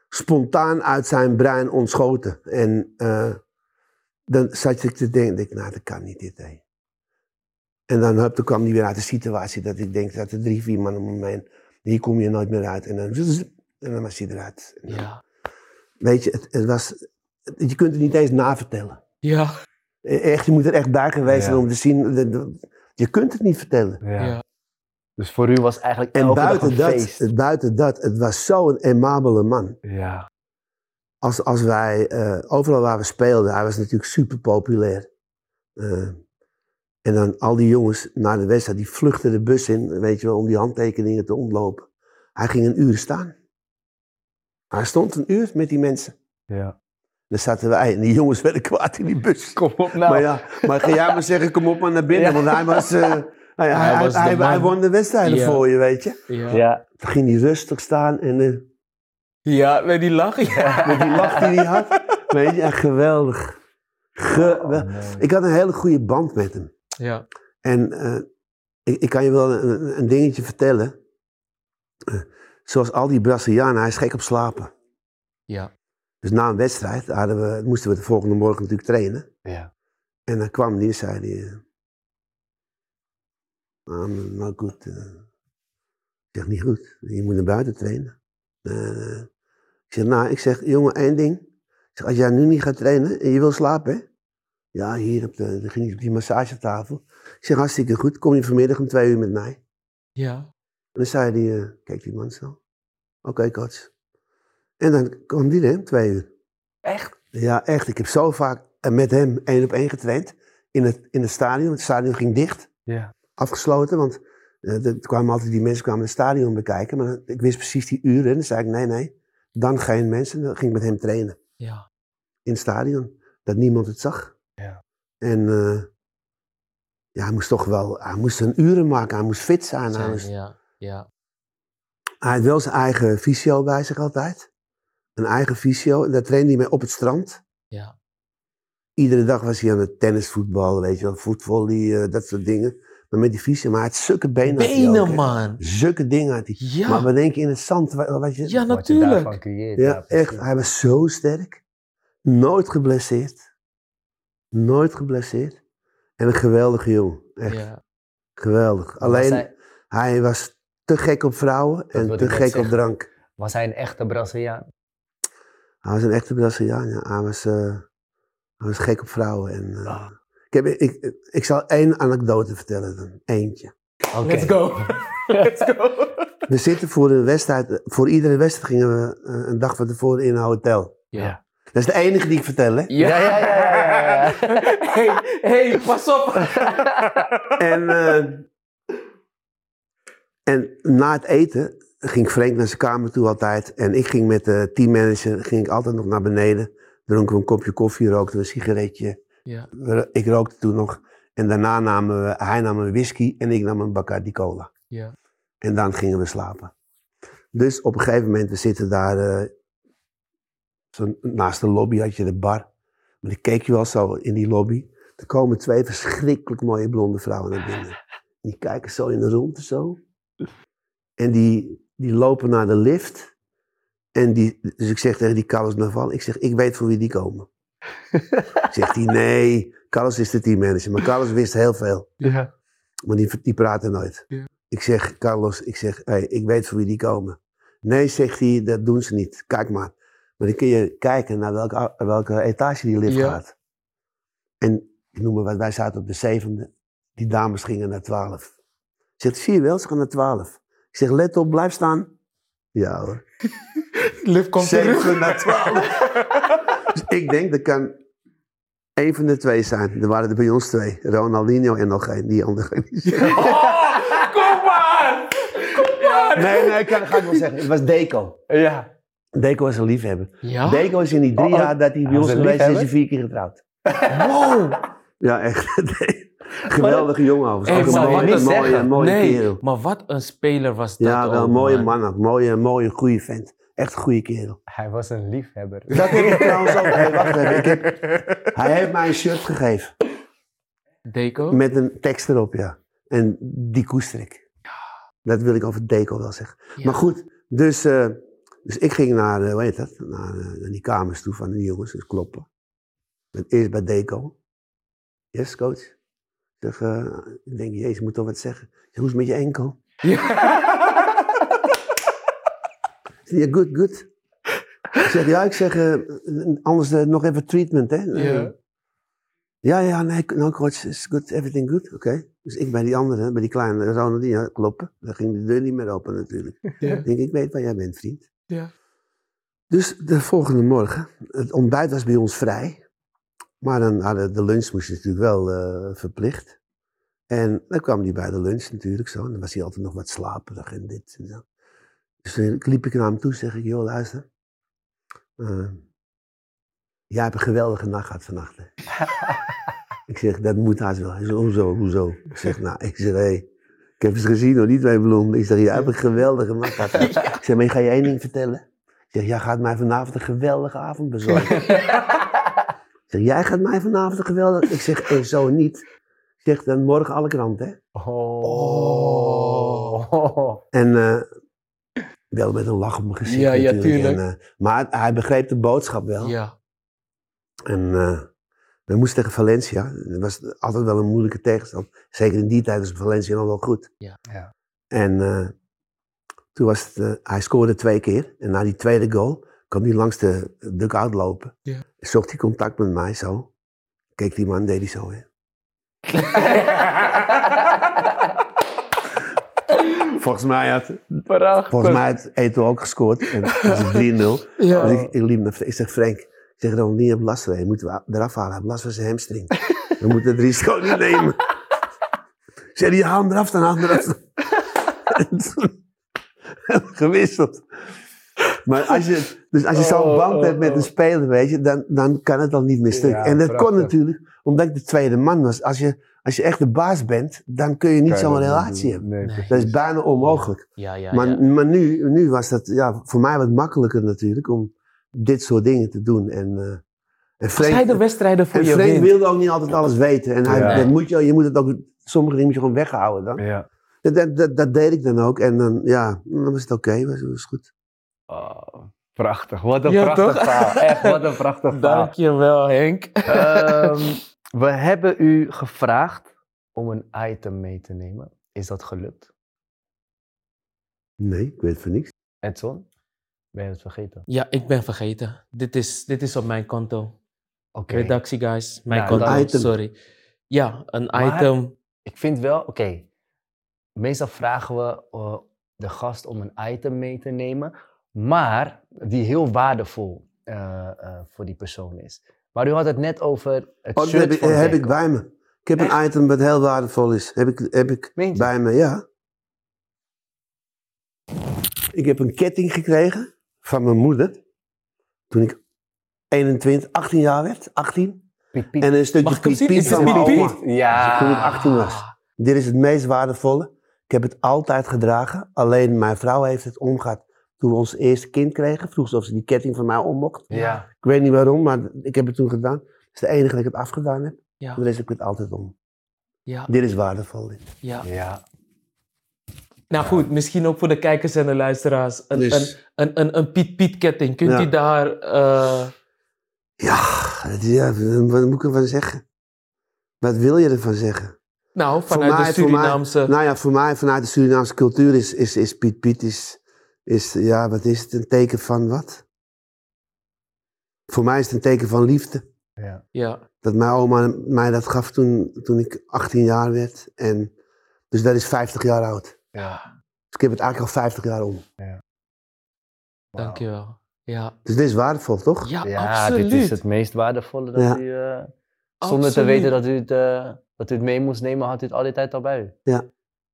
spontaan uit zijn brein ontschoten. En eh, dan zat ik te denken, denk, ik, nou dat kan niet dit. Hé. En dan, dan kwam hij weer uit de situatie dat ik denk dat er drie, vier man om me heen. Hier kom je nooit meer uit. En dan, en dan was hij eruit. Dan- Ja. Weet je, het, het was, je kunt het niet eens navertellen. Ja. Echt, je moet er echt bij geweest zijn Ja. om te zien. je kunt het niet vertellen. Ja. Dus voor u was eigenlijk En elke dag buiten een dat, feest. buiten dat, het was zo'n aimabele man. Ja. Als, als wij, eh, overal waar we speelden, hij was natuurlijk super populair. Eh, en dan al die jongens na de wedstrijd, die vluchtten de bus in, weet je wel, om die handtekeningen te ontlopen. Hij ging een uur staan. Hij stond een uur met die mensen. ja. Dan zaten wij en die jongens werden kwaad in die bus. Kom op nou. Maar ja, maar ga jij maar zeggen, kom op maar naar binnen, Ja. want hij was... eh, hij, hij, Hij won de wedstrijden Ja. voor je, weet je. Ja. Ja. Toen ging hij rustig staan en eh, Ja, met die lach. Ja. met die lach die hij had. Weet je, echt geweldig. Geweldig. Oh. Ik had een hele goede band met hem. Ja. En eh, ik, ik kan je wel een, een dingetje vertellen. Eh, Zoals al die Brazilianen, hij is gek op slapen. Ja. Dus na een wedstrijd hadden we, moesten we de volgende morgen natuurlijk trainen. Ja. En dan kwam die en zei hij... "Ah, nou goed. eh." ik zeg, niet goed. Je moet naar buiten trainen. Eh, ik zeg, nou, ik zeg, jongen, één ding. Ik zeg, als jij nu niet gaat trainen en je wil slapen, hè? Ja, hier op, de, dan ging op die massagetafel. Ik zeg, hartstikke goed. Kom je vanmiddag om twee uur met mij? Ja. En dan zei hij, eh, kijk die man zo. Oké, coach. En dan kwam die er om twee uur. Echt? Ja, echt. Ik heb zo vaak eh, met hem één op één getraind. In het, in het stadion. Het stadion ging dicht. Ja. Afgesloten. Want eh, er kwamen altijd die mensen kwamen het stadion bekijken. Maar ik wist precies die uren. En dan zei ik, nee, nee. Dan geen mensen. Dan ging ik met hem trainen. Ja. In het stadion. Dat niemand het zag. Ja. En eh, ja, hij moest toch wel... Hij moest een uren maken. Hij moest fit zijn. Hij, Zijn, moest- ja. Ja. hij had wel zijn eigen fysio bij zich altijd. Een eigen fysio. En daar trainde hij mee op het strand. Ja. Iedere dag was hij aan het tennisvoetballen, weet je wel, voetvolley, eh, dat soort dingen. Maar met die hij had zulke benen. ook, Benen, hè. man. Zulke dingen had hij. Ja. Maar we denken in het zand, wa- wat je... Ja, Wat je natuurlijk. daarvan creëert. ja, echt. Hij was zo sterk. Nooit geblesseerd. Nooit geblesseerd. En een geweldige jongen. Echt Ja. geweldig. Was Alleen, hij, hij was te gek op vrouwen en te gek op drank. was hij een echte Braziliaan? Hij was een echte Braziliaan, ja. Hij was, eh, hij was gek op vrouwen. En, eh, Ah. Ik, heb, ik, ik zal één anekdote vertellen dan. Eentje. Let's go. Let's go. We zitten voor een wedstrijd, voor iedere wedstrijd gingen we eh, een dag van tevoren in een hotel. Ja. Dat is de enige die ik vertel, hè. Ja, ja, ja, ja, ja. hey, hey, pas op. En, eh, en na het eten ging Frank naar zijn kamer toe altijd. En ik ging met de teammanager ging ik altijd nog naar beneden. Dronken we een kopje koffie, rookten we een sigaretje. Ja. Ik rookte toen nog. En daarna namen we, hij nam een whisky en ik nam een Bacardi Cola. Ja. En dan gingen we slapen. Dus op een gegeven moment, we zitten daar, eh, zo naast de lobby had je de bar. Maar ik keek je wel zo in die lobby. Er komen twee verschrikkelijk mooie blonde vrouwen naar binnen. En die kijken zo in de rondte zo. En die, die lopen naar de lift. En die, dus ik zeg tegen die Carlos Naval, ik zeg, ik weet voor wie die komen. Zegt hij, nee, Carlos is de teammanager. Maar Carlos wist heel veel. Ja. Maar die, die praten nooit. Ja. Ik zeg, Carlos, ik zeg, hey, ik weet voor wie die komen. Nee, zegt hij, dat doen ze niet. Kijk maar. Maar dan kun je kijken naar welke, welke etage die lift Ja. gaat. En ik noem maar wat, wij zaten op de zevende. Die dames gingen naar twaalf. Zegt, zie je wel, ze gaan naar twaalf. Ik zeg, let op, blijf staan. Ja hoor. Liv komt terug. Zeven naar twaalf. dus ik denk, dat kan één van de twee zijn. Er waren er bij ons twee. Ronaldinho en nog één. Die andere ik. Oh, kom maar. Kom maar. Nee, nee, kan, ga ik wel zeggen. Het was Deco. Ja. Deco was een liefhebber. Ja? Deco is in die drie Oh, oh. jaar dat hij bij ons geweest is, is hij vier keer getrouwd. Wow. Ja, echt. Geweldige jongen overigens. Hey, mooie, mooie, mooie nee, kerel. maar wat een speler was dat Ja, wel een mooie man. man ook. Mooie, mooie, goede vent. Echt een goede kerel. Hij was een liefhebber. Dat heb ik trouwens ook. Hey, wacht even. Ik heb, hij heeft mij een shirt gegeven. Deco? Met een tekst erop, ja. En die koester ik. Dat wil ik over Deco wel zeggen. Ja. Maar goed, dus, eh, dus ik ging naar, eh, hoe heet dat? Naar, eh, naar die kamers toe van die jongens, dus kloppen. Eerst bij Deco. Yes, coach. Ik zeg, ik denk, jezus, moet toch wat zeggen. Zeg, hoe is het met je enkel? Zeg, ja, good, good. Ik zeg, ja, ik zeg, eh, anders eh, nog even treatment, hè. Ja. Ja, ja, nee, no coach, is good, everything good, oké. Dus ik bij die andere, bij die kleine Ronaldinho, kloppen. Dan ging de deur niet meer open natuurlijk. Ja. Ik denk, ik weet waar jij bent, vriend. Ja. Dus de volgende morgen, het ontbijt was bij ons vrij. Maar dan hadden de lunch moest je natuurlijk wel eh, verplicht. En dan kwam hij bij de lunch natuurlijk zo. En dan was hij altijd nog wat slaperig en dit en zo. Dus liep ik naar hem toe zeg ik, joh luister. eh, jij hebt een geweldige nacht gehad vannacht. hè?" ik zeg, dat moet haast wel. Hij zegt, hoezo, hoezo? Ik zeg, nou, ik zeg, hé, hey, ik heb ze gezien hoor, die twee bloemen. Ik zeg, jij hebt een geweldige nacht gehad. Ik zeg, maar ik ga je één ding vertellen. Ik zeg, jij gaat mij vanavond een geweldige avond bezorgen. ik zeg, jij gaat mij vanavond een geweldige... Ik zeg, en zo niet. Ik zeg dan morgen alle krant, hè. Oh. En eh, wel met een lach op mijn gezicht Ja, ja, natuurlijk. tuurlijk. En, eh, maar hij begreep de boodschap wel. Ja. En eh, we moesten tegen Valencia. Dat was altijd wel een moeilijke tegenstand. Zeker in die tijd was Valencia nog wel goed. Ja. Ja. En eh, toen was het, eh, hij scoorde twee keer. En na die tweede goal kwam hij langs de dugout lopen. Ja. Zocht hij contact met mij zo. Keek die man, deed hij zo. Hè. Volgens mij had, Prachtig. volgens mij had Eto ook gescoord. En dat was 3-0. Ja. Dus ik, ik liep naar Frank. Ik zeg, Frank, ik zeg, Ronaldinho heeft last van je. Moeten we eraf halen. Hij heeft last van zijn hamstring. We moeten het risico niet nemen. Ik zeg, die haal hem eraf dan, haal hem eraf dan. En toen gewisseld. Maar als je, dus als je zo'n Oh, band oh, hebt met oh. een speler, weet je, dan, dan kan het al niet meer stuk. Ja, en dat prachtig. kon natuurlijk, omdat ik de tweede man was. Als je, als je echt de baas bent, dan kun je niet zo'n relatie hebben. Nee, Nee. precies. Dat is bijna onmogelijk. Ja, ja, Maar, ja. maar nu, nu was dat ja, voor mij wat makkelijker natuurlijk om dit soort dingen te doen. En, eh en Frank, hij de wedstrijden voor en je Frank wint. wilde ook niet altijd alles weten. En hij, dat moet je, je moet het ook, sommige dingen moet je gewoon weghouden dan. Ja. Dat, dat, dat, deed ik dan ook. En dan, ja, dan was het oké, was, was goed. Oh, prachtig. Wat een Ja, prachtig toch? verhaal. Echt, wat een prachtig verhaal. Dankjewel, Henk. Ehm, we hebben u gevraagd om een item mee te nemen. Is dat gelukt? Nee, ik weet van niks. Edson? Ben je het vergeten? Ja, ik ben vergeten. Dit is, dit is op mijn konto. Oké. Redactie, guys. Mijn Ja, konto, een item. sorry. Ja, een Maar- item. Ik vind wel, oké. Meestal vragen we eh, de gast om een item mee te nemen, maar die heel waardevol eh, eh, voor die persoon is. Maar u had het net over het Oh, shirt heb, ik, van heb ik bij me. Ik heb een item wat heel waardevol is. Heb ik, heb ik bij me, ja. Ik heb een ketting gekregen van mijn moeder. Toen ik 21, 18 jaar werd. 18. Piet, Piet. En een stukje het van mijn oma. Ja. Toen ik 18 was. Dit is het meest waardevolle. Ik heb het altijd gedragen. Alleen mijn vrouw heeft het omgehad toen we ons eerste kind kregen. Vroeg ze of ze die ketting van mij om mocht. Ja. Ik weet niet waarom, maar ik heb het toen gedaan. Het is de enige dat ik het afgedaan heb. Ja, de rest heb ik het altijd om. ja, Dit is waardevol. dit. ja. Ja. Nou goed, misschien ook voor de kijkers en de luisteraars. Een, Dus- een, een, een, een Piet Piet ketting. Kunt Ja. u daar... eh, Ja, ja, wat moet ik ervan zeggen? Wat wil je ervan zeggen? nou, vanuit mij- de mij- Surinaamse... Nou ja, voor mij, vanuit de Surinaamse cultuur is, is, is Piet Piet is, is, ja, wat is het? Een teken van wat? Voor mij is het een teken van liefde. ja. Ja, Dat mijn oma mij dat gaf toen, toen ik 18 jaar werd. En, dus dat is 50 jaar oud. ja. Dus ik heb het eigenlijk al 50 jaar om. Wauw. dankjewel. Ja, Dus dit is waardevol, toch? ja, Ja, absoluut. dit is het meest waardevolle dat Ja. u, eh, zonder te weten dat u, het, eh, dat u het mee moest nemen, had u het al die tijd al bij u. Ja.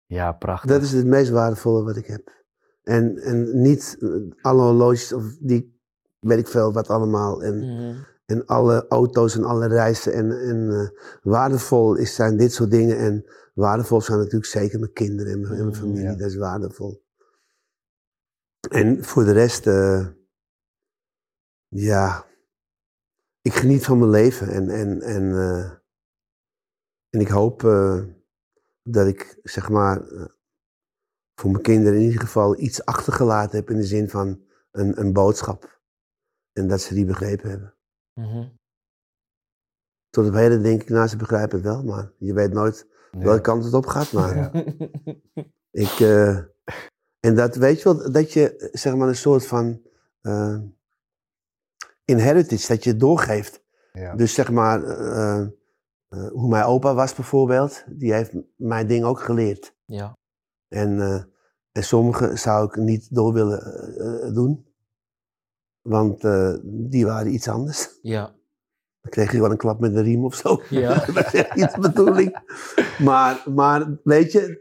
Ja, prachtig. Dat is het meest waardevolle wat ik heb. En, en niet eh, alle horloges of die, weet ik veel wat allemaal. En, Mhm. en alle auto's en alle reizen. En, en eh, waardevol is, zijn dit soort dingen. En waardevol zijn natuurlijk zeker mijn kinderen en mijn, en mijn Mm, familie. ja. Dat is waardevol. En voor de rest, eh, ja, ik geniet van mijn leven. En, en, en, en ik hoop dat ik, zeg maar, voor mijn kinderen in ieder geval iets achtergelaten heb in de zin van een, een boodschap. En dat ze die begrepen hebben. Mhm. Tot op heden denk ik, nou, ze begrijpen het wel, maar je weet nooit Ja. welke kant het op gaat. Maar Ja. ik, eh, en dat weet je wel, dat je zeg maar een soort van eh inheritance, dat je het doorgeeft. Ja. Dus zeg maar, eh, hoe mijn opa was bijvoorbeeld, die heeft mijn ding ook geleerd. ja, En, eh, en sommige zou ik niet door willen eh, eh, doen, want die waren iets anders. ja, Dan kreeg je wel een klap met een riem of zo. Ja. dat is niet de bedoeling. Maar, maar weet je,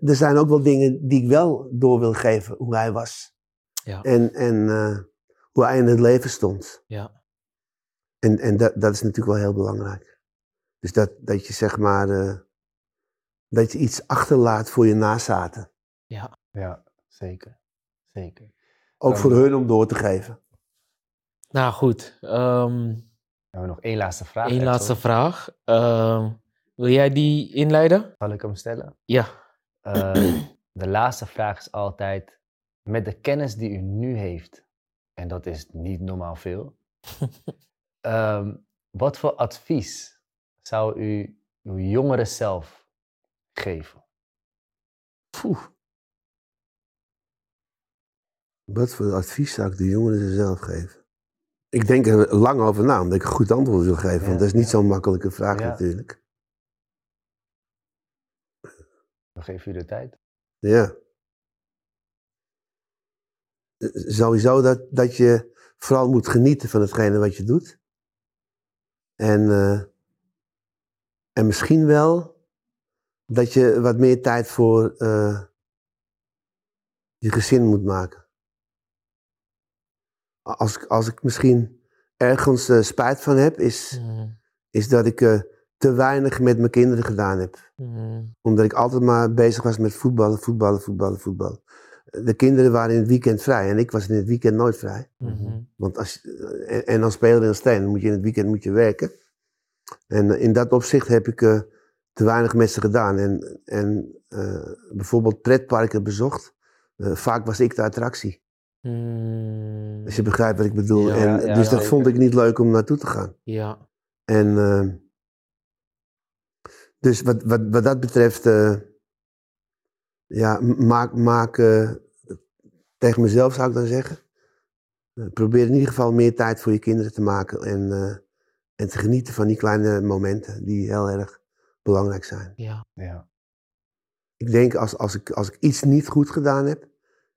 er zijn ook wel dingen die ik wel door wil geven, hoe hij was. Ja. En, en hoe hij in het leven stond. ja, En, en dat, dat is natuurlijk wel heel belangrijk. Dus dat, dat je zeg maar, dat je iets achterlaat voor je nazaten. ja, zeker. Zeker. Ook voor hun om door te geven. Nou goed, ehm Dan hebben we nog één laatste vraag. Edson. laatste vraag. Ehm, Wil jij die inleiden? Zal ik hem stellen? Ja. Eh, de laatste vraag is altijd, met de kennis die u nu heeft, en dat is niet normaal veel, ehm, wat voor advies zou u uw jongere zelf geven? Poeh. Wat voor advies zou ik de jongeren zelf geven? Ik denk er lang over na, omdat ik een goed antwoord wil geven. Ja, want dat is niet ja. zo'n makkelijke vraag Ja. natuurlijk. We geven u de tijd. Ja. Sowieso dat, dat je vooral moet genieten van hetgene wat je doet. En, eh, en misschien wel dat je wat meer tijd voor eh, je gezin moet maken. Als, ik- als ik misschien ergens eh, spijt van heb, is, Mm, is dat ik eh, te weinig met mijn kinderen gedaan heb mm, omdat ik altijd maar bezig was met voetballen, voetballen, voetballen, voetballen. De kinderen waren in het weekend vrij en ik was in het weekend nooit vrij. mhm. Want als, en, en dan in een steen, dan moet je in het weekend moet je werken. En in dat opzicht heb ik te weinig met ze gedaan. En, en eh, bijvoorbeeld pretparken bezocht. Eh, vaak was ik de attractie. Mm, Als je begrijpt wat ik bedoel. Ja, en, ja, dus dat vond ik niet leuk om naartoe te gaan. Ja. En eh, dus wat, wat, wat dat betreft, ja, maak, maak tegen mezelf zou ik dan zeggen. probeer in ieder geval meer tijd voor je kinderen te maken en, en te genieten van die kleine momenten die heel erg belangrijk zijn. Ja. Ja. Ik denk als, als, ik, als ik iets niet goed gedaan heb,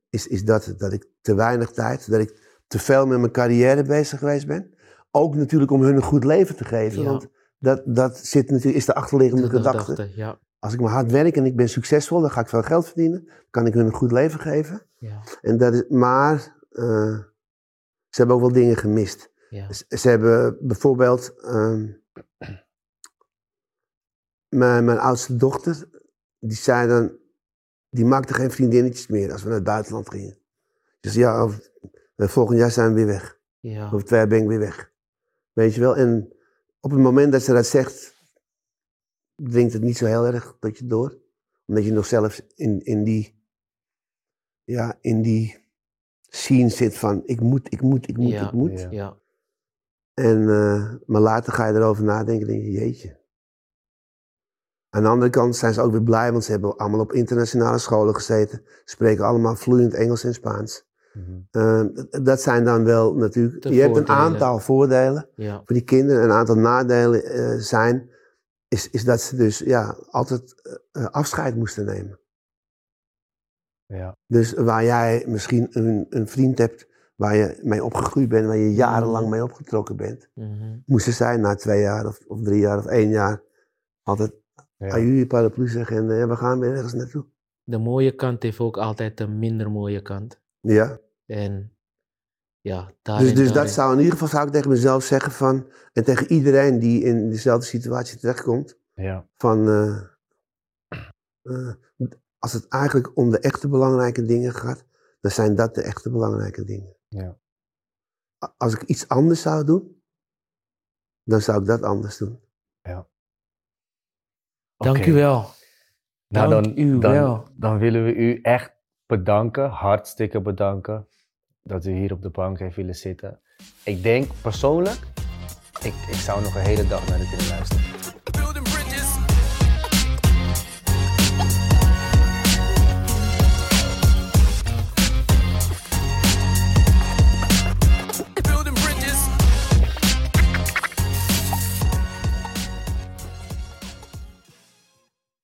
is, is dat, dat ik te weinig tijd, dat ik te veel met mijn carrière bezig geweest ben. Ook natuurlijk om hun een goed leven te geven, Ja. want dat, dat zit natuurlijk, is de achterliggende De gedachte. gedachte, Ja. Als ik maar hard werk en ik ben succesvol, dan ga ik veel geld verdienen. Dan kan ik hun een goed leven geven. Ja. En dat is, maar eh, ze hebben ook wel dingen gemist. Ja. Ze, ze hebben bijvoorbeeld. ehm, mijn, mijn oudste dochter, die zei dan. Die maakte geen vriendinnetjes meer als we naar het buitenland gingen. Dus ja, over- eh, volgend jaar zijn we weer weg. Ja. Over twee jaar ben ik weer weg. Weet je wel? En op het moment dat ze dat zegt, dringt het niet zo heel erg tot je door. Omdat je nog zelf in, in die. Ja, in die scene zit van ik moet, ik moet, ik moet, Ja, ik moet. ja. Ja. En, eh, maar later ga je erover nadenken en denk je, jeetje. Aan de andere kant zijn ze ook weer blij, want ze hebben allemaal op internationale scholen gezeten. Spreken allemaal vloeiend Engels en Spaans. Mhm. Eh, d- dat zijn dan wel natuurlijk. De je hebt een aantal voordelen Ja. voor die kinderen. Een aantal nadelen eh, zijn, is, is dat ze dus ja, altijd eh, eh, afscheid moesten nemen. Ja. Dus waar jij misschien een, een vriend hebt waar je mee opgegroeid bent, waar je jarenlang mee opgetrokken bent, Mhm. moesten zij na twee jaar of, of drie jaar of één jaar altijd Ja. aan jullie paraplu zeggen en we gaan weer ergens naartoe. De mooie kant heeft ook altijd een minder mooie kant. Ja. En ja, Dus, daarin, dus dat daarin- zou in ieder geval zou ik tegen mezelf zeggen van, en tegen iedereen die in dezelfde situatie terechtkomt, Ja. van eh, eh, als het eigenlijk om de echte belangrijke dingen gaat, dan zijn dat de echte belangrijke dingen. Ja. Als ik iets anders zou doen, dan zou ik dat anders doen. Dank u wel. Nou, dan, u dan, wel. dan willen we u echt bedanken, hartstikke bedanken, dat u hier op de bank heeft willen zitten. Ik denk persoonlijk, ik, ik zou nog een hele dag naar dit willen luisteren.